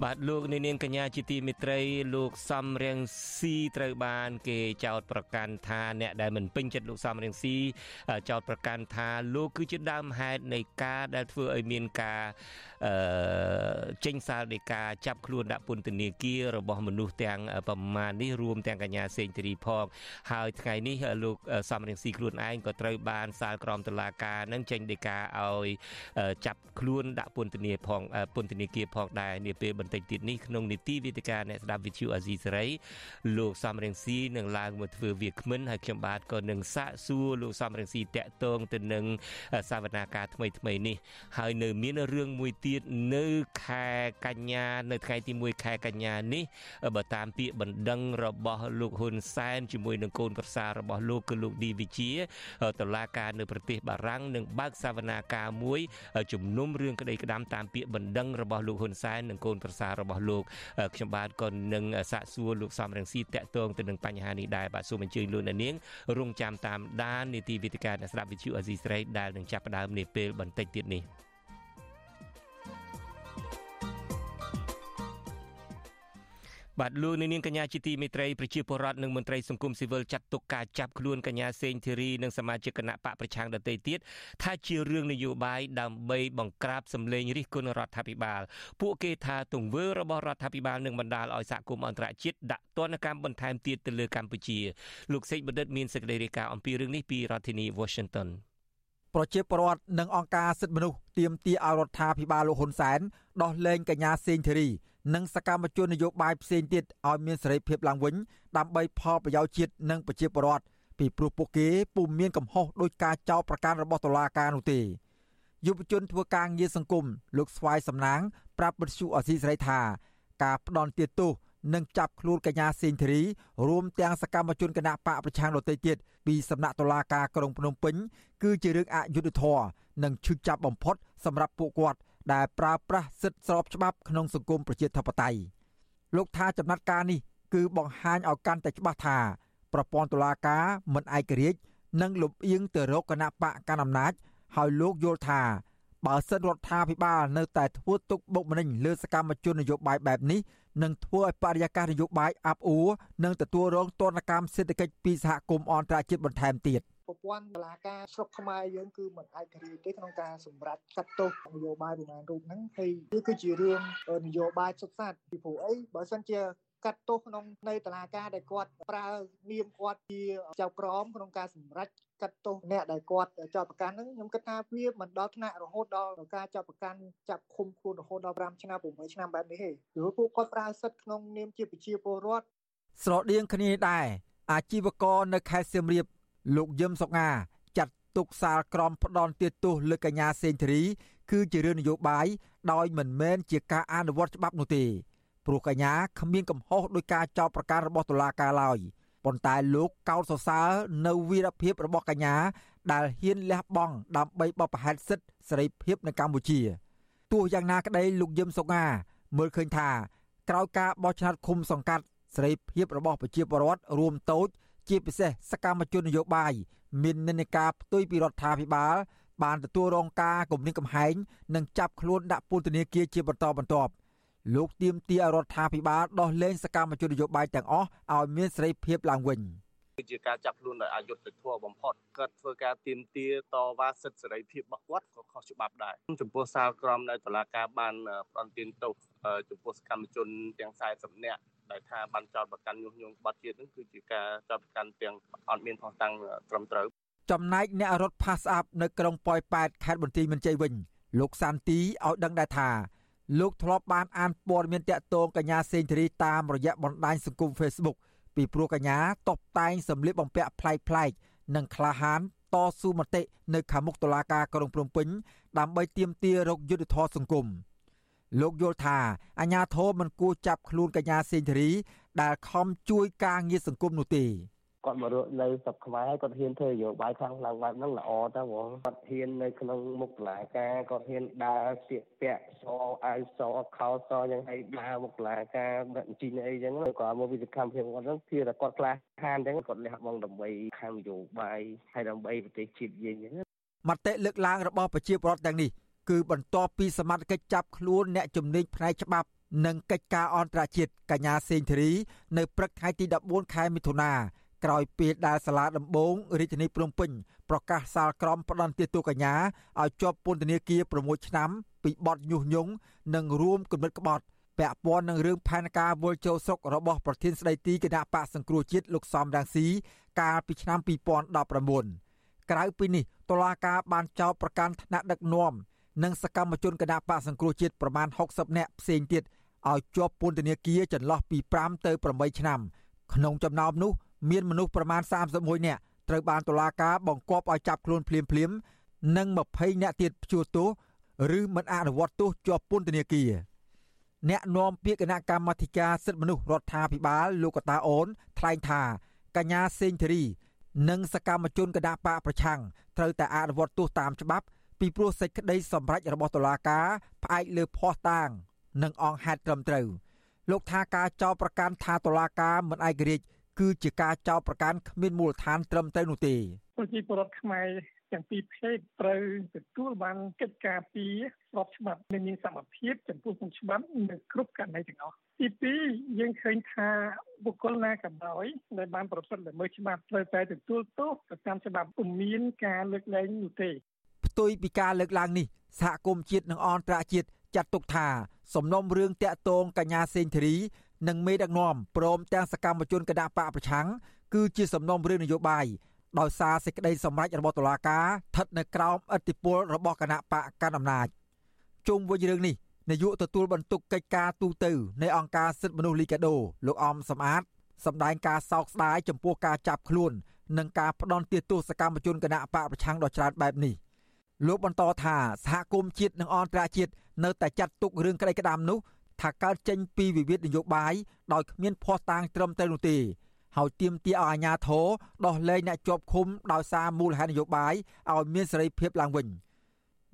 បាទលោកនាងកញ្ញាជាទីមេត្រីលោកសំរៀងស៊ីត្រូវបាន គេចោទប្រកាន់ថាអ្នកដែលមិនពេញចិត្តលោកសំរៀងស៊ីចោទប្រកាន់ថាលោកគឺជាដើមហេតុនៃការដែលធ្វើឲ្យមានការ អឺចេញសាលដីកាចាប់ខ្លួនដាក់ពន្ធនាគាររបស់មនុស្សទាំងប្រមាណនេះរួមទាំងកញ្ញាសេងធារីផងហើយថ្ងៃនេះលោកសំរៀងស៊ីខ្លួនឯងក៏ត្រូវបានសាលក្រមតុលាការនឹងចេញដីកាឲ្យចាប់ខ្លួនដាក់ពន្ធនាផងពន្ធនាគារផងដែរនាពេលបន្តិចទៀតនេះក្នុងនីតិវិទ្យាអ្នកស្ដាប់វិទ្យុអាស៊ីសេរីលោកសំរៀងស៊ីនឹងឡើងមកធ្វើវាគ្មិនហើយខ្ញុំបាទក៏នឹងសាកសួរលោកសំរៀងស៊ីតាក់ទងទៅនឹងសវនាការថ្មីថ្មីនេះហើយនៅមានរឿងមួយទៀតនៅខែកញ្ញានៅថ្ងៃទី1ខែកញ្ញានេះបើតាមពាក្យបណ្ដឹងរបស់លោកហ៊ុនសែនជាមួយនឹងកូនប្រសាររបស់លោកគឺលោកឌីវិជាតឡាការនៅប្រទេសបារាំងនឹងបើកសវនាការមួយជំនុំរឿងក្តីក្តាំតាមពាក្យបណ្ដឹងរបស់លោកហ៊ុនសែននិងកូនប្រសាររបស់លោកខ្ញុំបាទក៏នឹងសាកសួរលោកសំរងស៊ីតាក់ទងទៅនឹងបញ្ហានេះដែរបាទសូមអញ្ជើញលោកអ្នកនាងរងចាំតាមដាននីតិវិទ្យាអ្នកស្ដាប់វិទ្យុអេស៊ីស្រីដែលនឹងចាប់ផ្ដើមនាពេលបន្តិចទៀតនេះ បាទលោកនាងកញ្ញាជាទីមេត្រីប្រជាពលរដ្ឋនិងមន្ត្រីសង្គមស៊ីវិលចាត់ទុកការចាប់ខ្លួនកញ្ញាសេងធីរីនិងសមាជិកគណៈបកប្រឆាំងដទៃទៀតថាជារឿងនយោបាយដើម្បីបង្ក្រាបសម្លេងរិះគន់រដ្ឋាភិបាល ពួកគេថាទង្វើរបស់រដ្ឋាភិបាលនឹងបណ្ដាលឲ្យសហគមន៍អន្តរជាតិដាក់ទណ្ឌកម្មបន្ថែមទៀតទៅលើកម្ពុជាលោកសេកបណ្ឌិតមានសេចក្តីរាយការណ៍អំពីរឿងនេះពីរដ្ឋធានី Washington ប្រជាពលរដ្ឋនិងអង្គការសិទ្ធិមនុស្សទាមទារឲ្យរដ្ឋាភិបាលលោកហ៊ុនសែនដោះលែងកញ្ញាសេងធីរីនិងសកម្មជននយោបាយផ្សេងទៀតឲ្យមានសេរីភាពឡើងវិញដើម្បីផលប្រយោជន៍ជាតិនិងប្រជាពលរដ្ឋពីព្រោះពួកគេពុំមានកំហុសដោយការចោទប្រកាន់របស់តុលាការនោះទេយុវជនធ្វើការងារសង្គមលោកស្វាយសំណាង ប្រាប់បទសុអសីសេរីថា ការផ្ដន់ទាទោស និងចាប់ខ្លួនកញ្ញាសេងធីរីរួមទាំងសកម្មជនគណៈបកប្រឆាំងដទៃទៀតពីសំណាក់តុលាការក្រុងភ្នំពេញគឺជារឿងអយុត្តិធម៌និងឈឺចាប់បំផុតសម្រាប់ពួកគាត់ដែលប្រើប្រាស់សិទ្ធិស្របច្បាប់ក្នុងសង្គមប្រជាធិបតេយ្យលោកថាចំណាត់ការនេះគឺបង្ហាញឲ្យកាន់តែច្បាស់ថាប្រព័ន្ធតុលាការមិនឯករាជ្យនិងលំអៀងទៅរកគណៈបកកណ្ដាលអំណាចហើយលោកយល់ថាបើសិនរដ្ឋាភិបាលនៅតែធ្វើទុកបុកម្នេញលើសកម្មជននយោបាយបែបនេះ នឹងធ្វើឲ្យបរិយាកាសនយោបាយអាប់អួរនិងទទួលរងទណ្ឌកម្មសេដ្ឋកិច្ចពីសហគមន៍អន្តរជាតិបន្ថែមទៀតប្រព័ន្ធតុលាការស្រុកខ្មែរយើងគឺមិនឯករាជ្យទេក្នុងការសម្រេចកាត់ទោសនយោបាយប្រមាណរូបហ្នឹងហើយវាគឺជារឿងនយោបាយសុទ្ធសាធពីព្រោះអីបើសិនជាកាត់ទោសក្នុងនៃតឡាការដែលគាត់ប្រើនាមគាត់ជាចៅក្រមក្នុងការសម្រេច កាត់ទោសអ្នកដែលគាត់ចោទប្រកាន់ហ្នឹងខ្ញុំគិតថាវាមិនដល់ថ្នាក់រហូតដល់ការចោទប្រកាន់ចាប់ឃុំខ្លួនរហូតដល់5ឆ្នាំ6ឆ្នាំបែបនេះទេព្រោះពួកគាត់ប្រើសិទ្ធិក្នុងនាមជាប្រជាពលរដ្ឋស្រដៀងគ្នាដែរអាជីវករនៅខេត្តសៀមរាបលោកយឹមសុងាចាត់ទុកសាលក្រមផ្ដន់ទាទោសលើកញ្ញាសេងធារី គឺជារឿងនយោបាយដោយមិនមែនជាការអនុវត្តច្បាប់នោះទេព្រោះកញ្ញាគ្មានកំហុសដោយការចោទប្រកាន់របស់តុលាការឡើយ ប៉ុន្តែលោកកោតសរសើរនៅវីរភាពរបស់កញ្ញាដែលហ៊ានលះបង់ដើម្បីបបផហេតសិទ្ធិសេរីភាពនៅកម្ពុជាទោះយ៉ាងណាក្តីលោកយឹមសុងាមើលឃើញថាក្រោយការបោះឆ្នោតឃុំសង្កាត់សេរីភាពរបស់ប្រជាពលរដ្ឋរួមតូច ជាពិសេសសកម្មជននយោបាយមាននិន្នាការផ្ទុយពីរដ្ឋាភិបាលបានទទួលរងការគំរាមកំហែងនិងចាប់ខ្លួនដាក់ពន្ធនាគារជាបន្តបន្ទាប់ លោកទៀមទារដ្ឋាភិបាលដោះលែងសកម្មជននយោបាយទាំងអស់ឲ្យមានសេរីភាពឡើងវិញគឺជាការចាប់ខ្លួនដោយអយុត្តិធម៌បំផុតគាត់ធ្វើការទៀមទាតវ៉ាសិទ្ធិសេរីភាពរបស់គាត់ក៏ខុសច្បាប់ដែរចំពោះសាលក្រមនៅតុលាការបានផ្តន្ទាទោសចំពោះសកម្មជនទាំង40នាក់ដែលថាបានចោទប្រកាន់ញុះញង់បាត់ជាតិនឹងគឺជាការចោទប្រកាន់ទាំងអត់មានផុសតាំងត្រឹមត្រូវចំណែកអ្នករត់ផាសអាប់នៅក្រុងប៉ោយប៉ែតខេត្តបន្ទាយមានជ័យវិញលោកសាន់ទីឲ្យដឹងដែរថា លោកធ្លាប់បានអានព័ត៌មានតាក់ទងកញ្ញាសេងធីរីតាមរយៈបណ្ដាញសង្គម Facebook ពីព្រោះកញ្ញាតបតែងសម្លៀកបំពាក់ប្លែកប្លែកនិងក្លាហានតស៊ូមតិនៅខាងមុខតុលាការក្រុងភ្នំពេញដើម្បីទាមទាររកយុត្តិធម៌សង្គមលោកយល់ថាអាញាធមមិនគួរចាប់ខ្លួនកញ្ញាសេងធីរីដែលខំជួយការងារសង្គមនោះទេ គាត់មករស់នៅស្រុកខ្មែរគាត់ហ៊ានធ្វើនយោបាយខាងឡើងបែបហ្នឹងល្អតើបងគាត់ហ៊ាននៅក្នុងមុខតុលាការគាត់ហ៊ានដើរស្លៀកពាក់សអាវសខោសយ៉ាងហើយដើរមុខតុលាការដឹកជីនអីចឹងគាត់មកវិសកម្មភាពគាត់ហ្នឹងគឺថាគាត់ក្លាហានចឹងគាត់លះបង់ដើម្បីខាងនយោបាយហើយដើម្បីប្រទេសជាតិយើងចឹងមតិលើកឡើងរបស់ប្រជាពលរដ្ឋទាំងនេះគឺបន្ទាប់ពីសមត្ថកិច្ចចាប់ខ្លួនអ្នកជំនាញផ្នែកច្បាប់និងកិច្ចការអន្តរជាតិកញ្ញាសេងធីរី នៅព្រឹកថ្ងៃទី14ខែមិថុនា ក្រោយពេលដែលសាលាដំបងរាជធានីភ្នំពេញប្រកាសសាលក្រមផ្ដន្ទាទោសកញ្ញាឲ្យជាប់ពន្ធនាគារ6ឆ្នាំពីបទញុះញង់និងរួមគំនិតក្បត់ពាក់ព័ន្ធនឹងរឿងផែនការវិលចូលស្រុករបស់ប្រធានស្ដីទីគណៈបកសង្គ្រោះជាតិលោកសំរងស៊ីកាលពីឆ្នាំ2019ក្រៅពីនេះតុលាការបានចោទប្រកាន់ថ្នាក់ដឹកនាំនិងសកម្មជនគណៈបកសង្គ្រោះជាតិប្រមាណ60នាក់ផ្សេងទៀតឲ្យជាប់ពន្ធនាគារចន្លោះពី5ទៅ8ឆ្នាំ ក្នុងចំណោមនោះ មានមនុស្សប្រមាណ31នាក់ត្រូវបានតុលាការបង្គាប់ឲ្យចាប់ខ្លួនភ្លាមៗនិង20នាក់ទៀតព្យួរទោសឬមិនអនុវត្តទោសជាប់ពន្ធនាគារអ្នកនាំពាក្យគណៈកម្មាធិការសិទ្ធិមនុស្សរដ្ឋាភិបាលលោកកតាអូនថ្លែងថាកញ្ញាសេងធីរី និងសកម្មជនគណៈបកប្រឆាំងត្រូវតែអនុវត្តទោសតាមច្បាប់ពីព្រោះសេចក្តីសម្រេចរបស់តុលាការផ្អែកលើភស្តុតាង និងអង្គហេតុត្រឹមត្រូវលោកថាការចោទប្រកាន់ថាតុលាការមិនឯករាជ្យ គឺជាការចោទប្រកាន់គ្មានមូលដ្ឋានត្រឹមត្រូវនោះទេប្រជាពលរដ្ឋខ្មែរទាំងពីរភេទត្រូវទទួលបានកិច្ចការពីស្របច្បាប់និងមានសមភាពចំពោះគុំច្បាប់នៅគ្រប់ករណីទាំងអស់ទី2យើងឃើញថាបុគ្គលណាក៏ដោយដែលបានប្រព្រឹត្តល្មើសច្បាប់ត្រូវតែទទួលទោសទៅតាមច្បាប់ពុំមានការលើកលែងនោះទេផ្ទុយពីការលើកឡើងនេះសហគមន៍ជាតិនិងអន្តរជាតិចាត់ទុកថាសំណុំរឿងតាក់ទងកញ្ញាសេងធីរី និងមេដឹកនាំព្រមទាំងសកម្មជនគណៈបកប្រឆាំងគឺជាសំណុំរឿងនយោបាយដោយសារសេចក្តីសម្រេចរបស់តុលាការស្ថិតនៅក្រោមឥទ្ធិពលរបស់គណៈបកកណ្ដាលអំណាចជុំវិញរឿងនេះនាយកទទួលបន្ទុកកិច្ចការទូតនៃអង្គការសិទ្ធិមនុស្សលីកាដូ លោកអមសំអាតសម្ដែងការសោកស្ដាយចំពោះការចាប់ខ្លួន និងការផ្ដន់ទាទោសកម្មជនគណៈបកប្រឆាំងដ៏ច្រើនបែបនេះលោកបន្តថាសហគមន៍ជាតិនិងអន្តរជាតិនៅតែចាត់ទុករឿងក្តីក្តាមនោះ ថាកើតចេញពីវិវាទនយោបាយដោយគ្មានភ័ស្តុតាងត្រឹមត្រូវនោះទេហើយទាមទារឲ្យអាជ្ញាធរដោះលែងអ្នកជាប់ឃុំដោយសារមូលហេតុនយោបាយឲ្យមានសេរីភាពឡើងវិញ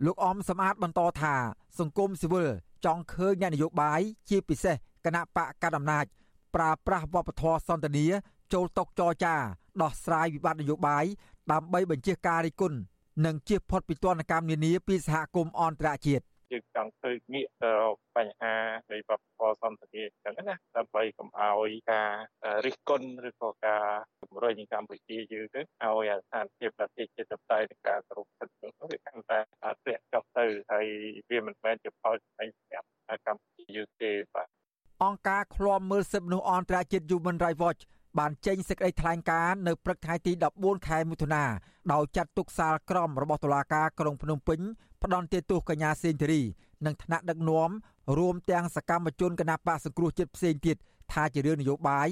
លោកអមសម្អាតបន្តថាសង្គមស៊ីវិលចង់ឃើញអ្នកនយោបាយជាពិសេសគណៈបកកណ្ដាលអំណាចប្រើប្រាស់វប្បធម៌សន្តិនិចូលតុចរចាដោះស្រាយវិបត្តិនយោបាយដើម្បីបញ្ជាការរិះគន់និងជៀសផុតពីទណ្ឌកម្មនានាពីសហគមន៍អន្តរជាតិ យើងចង់ធ្វើងាកទៅបញ្ហានៃវប្បធម៌សន្តិភាពអញ្ចឹងណាដើម្បីកុំឲ្យការរិះគន់ឬក៏ការជំរុញកម្ពុជាយើងទៅឲ្យស្ថានភាពប្រទេសជាតិបតៃនៃការគោរពសិទ្ធិមនុស្សវាកាន់តែធ្លាក់ចុះទៅហើយវាមិនមែនជាផលចំណេញសម្រាប់កម្ពុជាយើងទេបាទអង្គការឃ្លាំមើលសិទ្ធិមនុស្សអន្តរជាតិ Human Rights Watch បានចេញសេចក្តីថ្លែងការណ៍នៅព្រឹកថ្ងៃទី14ខែមិថុនាដោយចាត់ទុកសាលក្រមរបស់តុលាការក្រុងភ្នំពេញ ផ្ដន់ទោសកញ្ញាសេងធារីនិងថ្នាក់ដឹកនាំរួមទាំងសកម្មជនគណបកសង្គ្រោះជាតិផ្សេងទៀតថាជារឿងនយោបាយ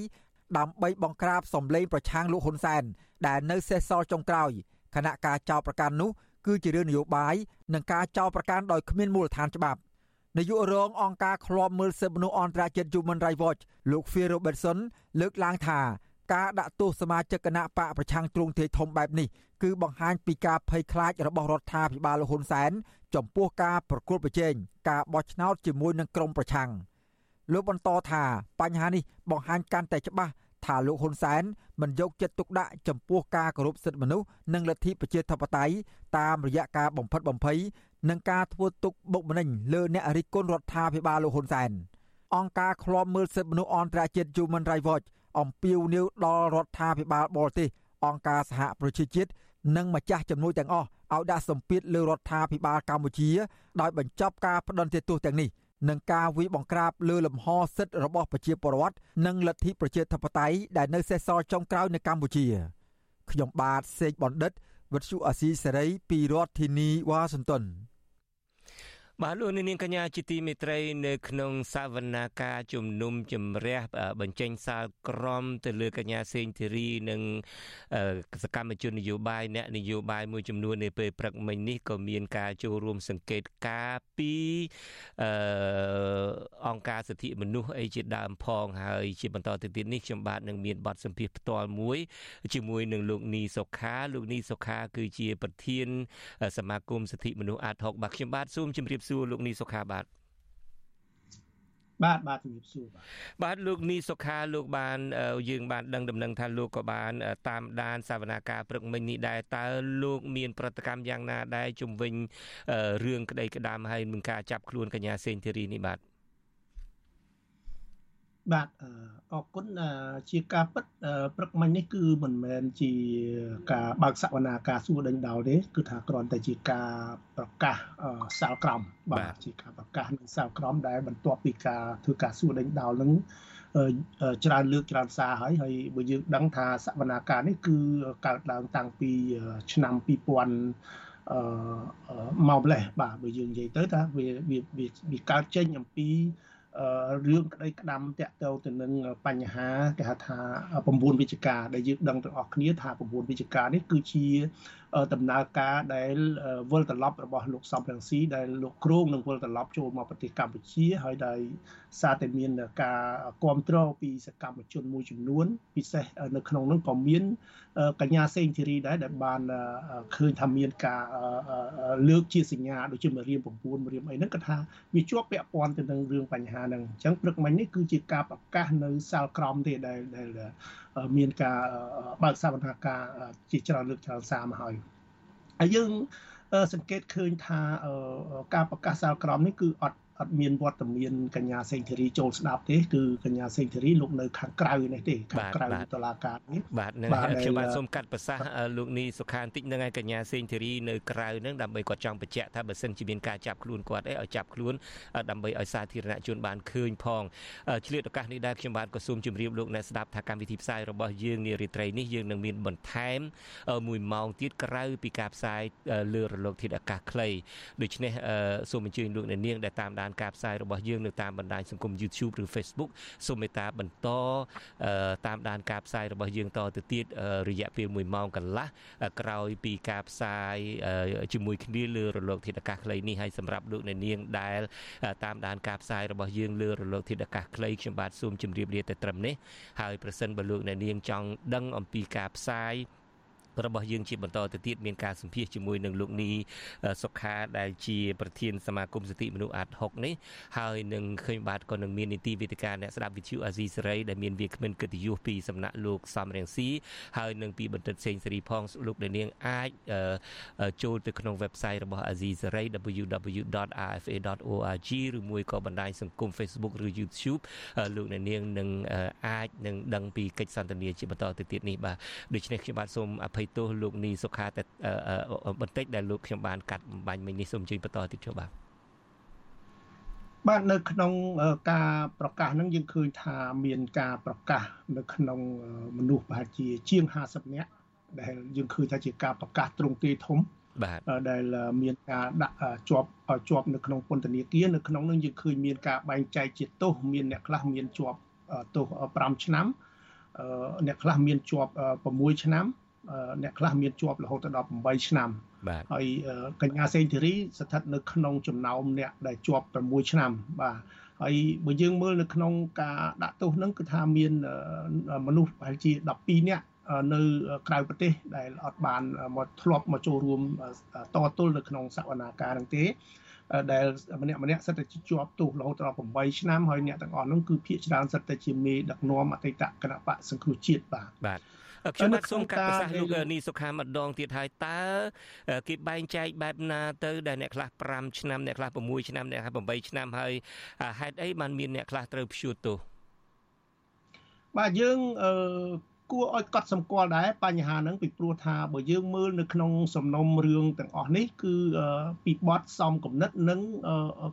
ដើម្បីបង្ក្រាបសម្លេងប្រឆាំងលោកហ៊ុនសែនដែលនៅសេសសល់ចុងក្រោយគណៈការចោទប្រកាន់នោះគឺជារឿងនយោបាយនិងការចោទប្រកាន់ដោយគ្មានមូលដ្ឋានច្បាប់នាយករងអង្គការឃ្លាំមើលសិទ្ធិមនុស្សអន្តរជាតិ Human Rights Watch លោក Phil Robertson លើកឡើងថា ការដាក់ទោសសមាជិកគណៈបកប្រឆាំងទ្រង់ទ្រាយធំបែបនេះគឺបង្ហាញពីការភ័យខ្លាចរបស់រដ្ឋាភិបាលលហ៊ុនសែនចំពោះការប្រកួតប្រជែងការបោះឆ្នោតជាមួយនឹងក្រុមប្រឆាំងលោកបន្តថាបញ្ហានេះបង្ហាញកាន់តែច្បាស់ថាលោកហ៊ុនសែនមិនយកចិត្តទុកដាក់ចំពោះការគោរពសិទ្ធិមនុស្សនិងលទ្ធិប្រជាធិបតេយ្យតាមរយៈការបំផិតបំភ័យនិងការធ្វើទុកបុកម្នេញលើអ្នករិះគន់រដ្ឋាភិបាលលោកហ៊ុនសែនអង្គការឃ្លាំមើលសិទ្ធិមនុស្សអន្តរជាតិ Human Rights Watch អំពាវនាវដល់រដ្ឋាភិបាលបរទេសអង្គការសហប្រជាជាតិនិងម្ចាស់ជំនួយទាំងអស់ឲ្យដាក់សម្ពាធលើរដ្ឋាភិបាលកម្ពុជាដោយបញ្ចប់ការផ្ដន់ទោសទាំងនេះនិងការវិបង្ក្រាបលើលំហសិទ្ធិរបស់ប្រជាពលរដ្ឋនិងលទ្ធិប្រជាធិបតេយ្យដែលនៅសេសសល់ចុងក្រោយនៅកម្ពុជាខ្ញុំបាទសេកបណ្ឌិតវិទ្យុអាស៊ីសេរីពីរដ្ឋធានីវ៉ាស៊ីនតោន បាទលោកនាងកញ្ញាជាទីមេត្រីនៅក្នុងសវនាការជំនុំជម្រះបញ្ចេញសាលក្រមទៅលើកញ្ញាសេងធីរីនិងសកម្មជននយោបាយអ្នកនយោបាយមួយចំនួននៅពេលព្រឹកមិញនេះក៏មានការចូលរួមសង្កេតការពីអង្គការសិទ្ធិមនុស្សអីជាដើមផងហើយជាបន្តទៅទៀតនេះខ្ញុំបាទនឹងមានបទសម្ភាសន៍ផ្ទាល់មួយជាមួយនឹងលោកនីសុខាលោកនីសុខាគឺជាប្រធាន សមាគមសិទ្ធិមនុស្សអាត6បាទខ្ញុំបាទសូមជម្រាបសួរលោកនីសុខាបាទបាទបាទជំរាបសួរបាទបាទលោកនីសុខាលោកបានយើងបានដឹងដំណឹងថាលោកក៏បាន តាមដានសវនាការព្រឹកមិញនេះដែរតើលោកមានប្រតិកម្មយ៉ាងណាដែរជំវិញរឿងក្តីក្តាមហើយនឹងការចាប់ខ្លួនកញ្ញាសេងធីរីនេះបាទ បាទអរគុណជាការពិតព្រឹកមិញនេះគឺមិនមែនជាការបើកសវនាការសួរដេញដោលទេគឺថាគ្រាន់តែជាការប្រកាសសាលក្រមបាទជាការប្រកាសនៅសាលក្រមដែលបន្ទាប់ពីការធ្វើការសួរដេញដោលនឹងច្រើនលើកច្រើនសារហើយហើយបើយើងដឹងថាសវនាការនេះគឺកើតឡើងតាំងពីឆ្នាំ2000អឺមកម្លេះបាទបើយើងនិយាយទៅថាវាវាកើតចេញអំពី រឿងក្តីក្តាំតាក់ទងទៅនឹងបញ្ហាគេហៅថា9វិជ្ជការដែលយើងដឹងទាំងអស់គ្នាថា9វិជ្ជការនេះគឺជា ដំណើរការដែលវិលត្រឡប់របស់លោកសំរងស៊ីដែលលោកគ្រងនឹងវិលត្រឡប់ចូលមកប្រទេសកម្ពុជាហើយដែលសារតែមានការគ្រប់គ្រងពីសកម្មជនមួយចំនួន ពិសេសនៅក្នុងនោះក៏មានកញ្ញាសេងធីរីដែរដែលបានឃើញថាមានការលើកជាសញ្ញាដូចជាមរៀម9មរៀមអីហ្នឹងគាត់ថាវាជាប់ពាក់ព័ន្ធទៅនឹងរឿងបញ្ហាហ្នឹងអញ្ចឹងព្រឹកមិញនេះគឺជាការប្រកាសនៅសាលក្រមទេដែលដែល មានការបើកសវនកម្មជាច្រើនលើកច្រើនសារមកហើយហើយយើងសង្កេតឃើញថាការប្រកាសសាលក្រមនេះគឺអត់ អត់មានវត្តមានកញ្ញាសេងធីរីចូលស្ដាប់ទេគឺកញ្ញាសេងធីរីលោកនៅខាងក្រៅនេះទេខាងក្រៅតុលាការនេះបាទនឹងខ្ញុំបាទសូមកាត់ប្រសាសន៍លោកនីសុខានតិចនឹងឲ្យកញ្ញាសេងធីរីនៅក្រៅនឹងដើម្បីគាត់ចង់បញ្ជាក់ថាបើសិនជាមានការចាប់ខ្លួនគាត់អីឲ្យចាប់ខ្លួនដើម្បីឲ្យសាធារណជនបានឃើញផងឆ្លៀតឱកាសនេះដែរខ្ញុំបាទក៏សូមជម្រាបលោកអ្នកស្ដាប់ថាកម្មវិធីផ្សាយរបស់យើងនារីត្រីនេះយើងនឹងមានបន្ថែម1ម៉ោងទៀតក្រៅពីការផ្សាយលើរលកធាតុអាកាសខ្លីដូច្នេះសូមអញ្ជើញលោកអ្នកនាងដែលតាមដាននការផ្សាយរបស់យើងនៅតាមបណ្ដាញសង្គម YouTube ឬ Facebook សូមមេត្តាបន្តតាមដានការផ្សាយរបស់យើងតទៅទៀតរយៈពេល1ម៉ោងកន្លះក្រោយពីការផ្សាយជាមួយគ្នាលើរលកធាតុអាកាសខ្លីនេះហើយសម្រាប់លោកអ្នកនាងដែលតាមដានការផ្សាយរបស់យើងលើរលកធាតុអាកាសខ្លីខ្ញុំបាទសូមជម្រាបលាតែត្រឹមនេះហើយប្រសិនបើលោកអ្នកនាងចង់ដឹងអំពីការផ្សាយ របស់យើងជាបន្តទៅទៀតមានការសម្ភាសជាមួយនឹងលោកនីសុខាដែលជាប្រធានសមាគមសិទ្ធិមនុស្សអាត់6នេះហើយនឹងឃើញបាទក៏នឹងមាននីតិវិទ្យាអ្នកស្ដាប់វិទ្យុអាស៊ីសេរីដែលមានវាគ្មិនកិត្តិយសពីសំណាក់លោកសំរៀងស៊ីហើយនឹងពីបណ្ឌិតសេងសេរីផងលោកដែលនាងអាចចូលទៅក្នុង website របស់អាស៊ីសេរី www.rfa.org ឬមួយក៏បណ្ដាញសង្គម Facebook ឬ YouTube លោកអ្នកនាងនឹងអាចនឹងដឹងពីកិច្ចសន្ទនាជាបន្តទៅទៀតនេះបាទដូច្នេះខ្ញុំបាទសូមអភ័យទោសលោកនីសុខាតែបន្តិចដែលលោកខ្ញុំបានកាត់បំបញ្ញមិញនេះសូមអញ្ជើញបន្តទៀតចុះបាទបាទនៅក្នុងការប្រកាសហ្នឹងយើងឃើញថាមានការប្រកាសនៅក្នុងមនុស្សប្រហែលជាជាង50នាក់ដែលយើងឃើញថាជាការប្រកាសត្រង់ទេធំបាទដែលមានការដាក់ជាប់ជាប់នៅក្នុងពន្ធនាគារនៅក្នុងនោះយើងឃើញមានការបែងចែកជាទោសមានអ្នកខ្លះមានជាប់ទោស5ឆ្នាំអ្នកខ្លះមានជាប់6ឆ្នាំ អ្នកខ្លះមានជាប់រហូតដល់8ឆ្នាំបាទហើយកញ្ញាសេងធីរីស្ថិតនៅក្នុងចំណោមអ្នកដែលជាប់6ឆ្នាំបាទហើយបើយើងមើលនៅក្នុងការដាក់ទោសហ្នឹងគឺថាមានមនុស្សប្រហែលជា12នាក់នៅក្រៅប្រទេសដែលអត់បានមកធ្លាប់មកចូលរួមតទល់នៅក្នុងសវនាការហ្នឹងទេដែលម្នាក់ម្នាក់សិតតែជាប់ទោសរហូតដល់8ឆ្នាំហើយអ្នកទាំងអស់នោះគឺភាគច្រើនសិតតែជាមេដឹកនាំអតីតគណៈបកសង្គ្រោះជាតិបាទបាទ ខ្ញុំបាទសូមកាត់ប្រសាសន៍លោកនីសុខាម្ដងទៀតហើយតើគេបែងចែកបែបណាទៅដែលអ្នកខ្លះ5ឆ្នាំអ្នកខ្លះ6ឆ្នាំអ្នកខ្លះ8ឆ្នាំហើយហេតុអីបានមានអ្នកខ្លះត្រូវព្យួរទោសបាទយើងអឺគួរឲ្យកត់សម្គាល់ដែរបញ្ហាហ្នឹងពីព្រោះថាបើយើងមើលនៅក្នុងសំណុំរឿងទាំងអស់នេះគឺពីបទសំគំនិតនិង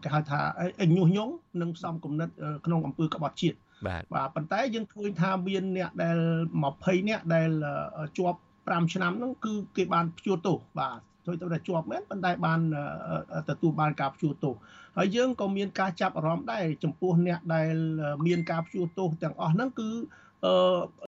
គេហៅថាញុះញង់និងសំគំនិតក្នុងអំពើក្បត់ជាតិបាទបាទប៉ុន្តែយើងឃើញថាមានអ្នកដែល20អ្នកដែលជាប់5ឆ្នាំហ្នឹងគឺគេបានព្យួរទោសបាទជួយទៅតែជាប់មែនប៉ុន្តែបានទទួលបានការព្យួរទោសហើយយើងក៏មានការចាប់អារម្មណ៍ដែរចំពោះអ្នកដែលមានការព្យួរទោសទាំងអស់ហ្នឹងគឺ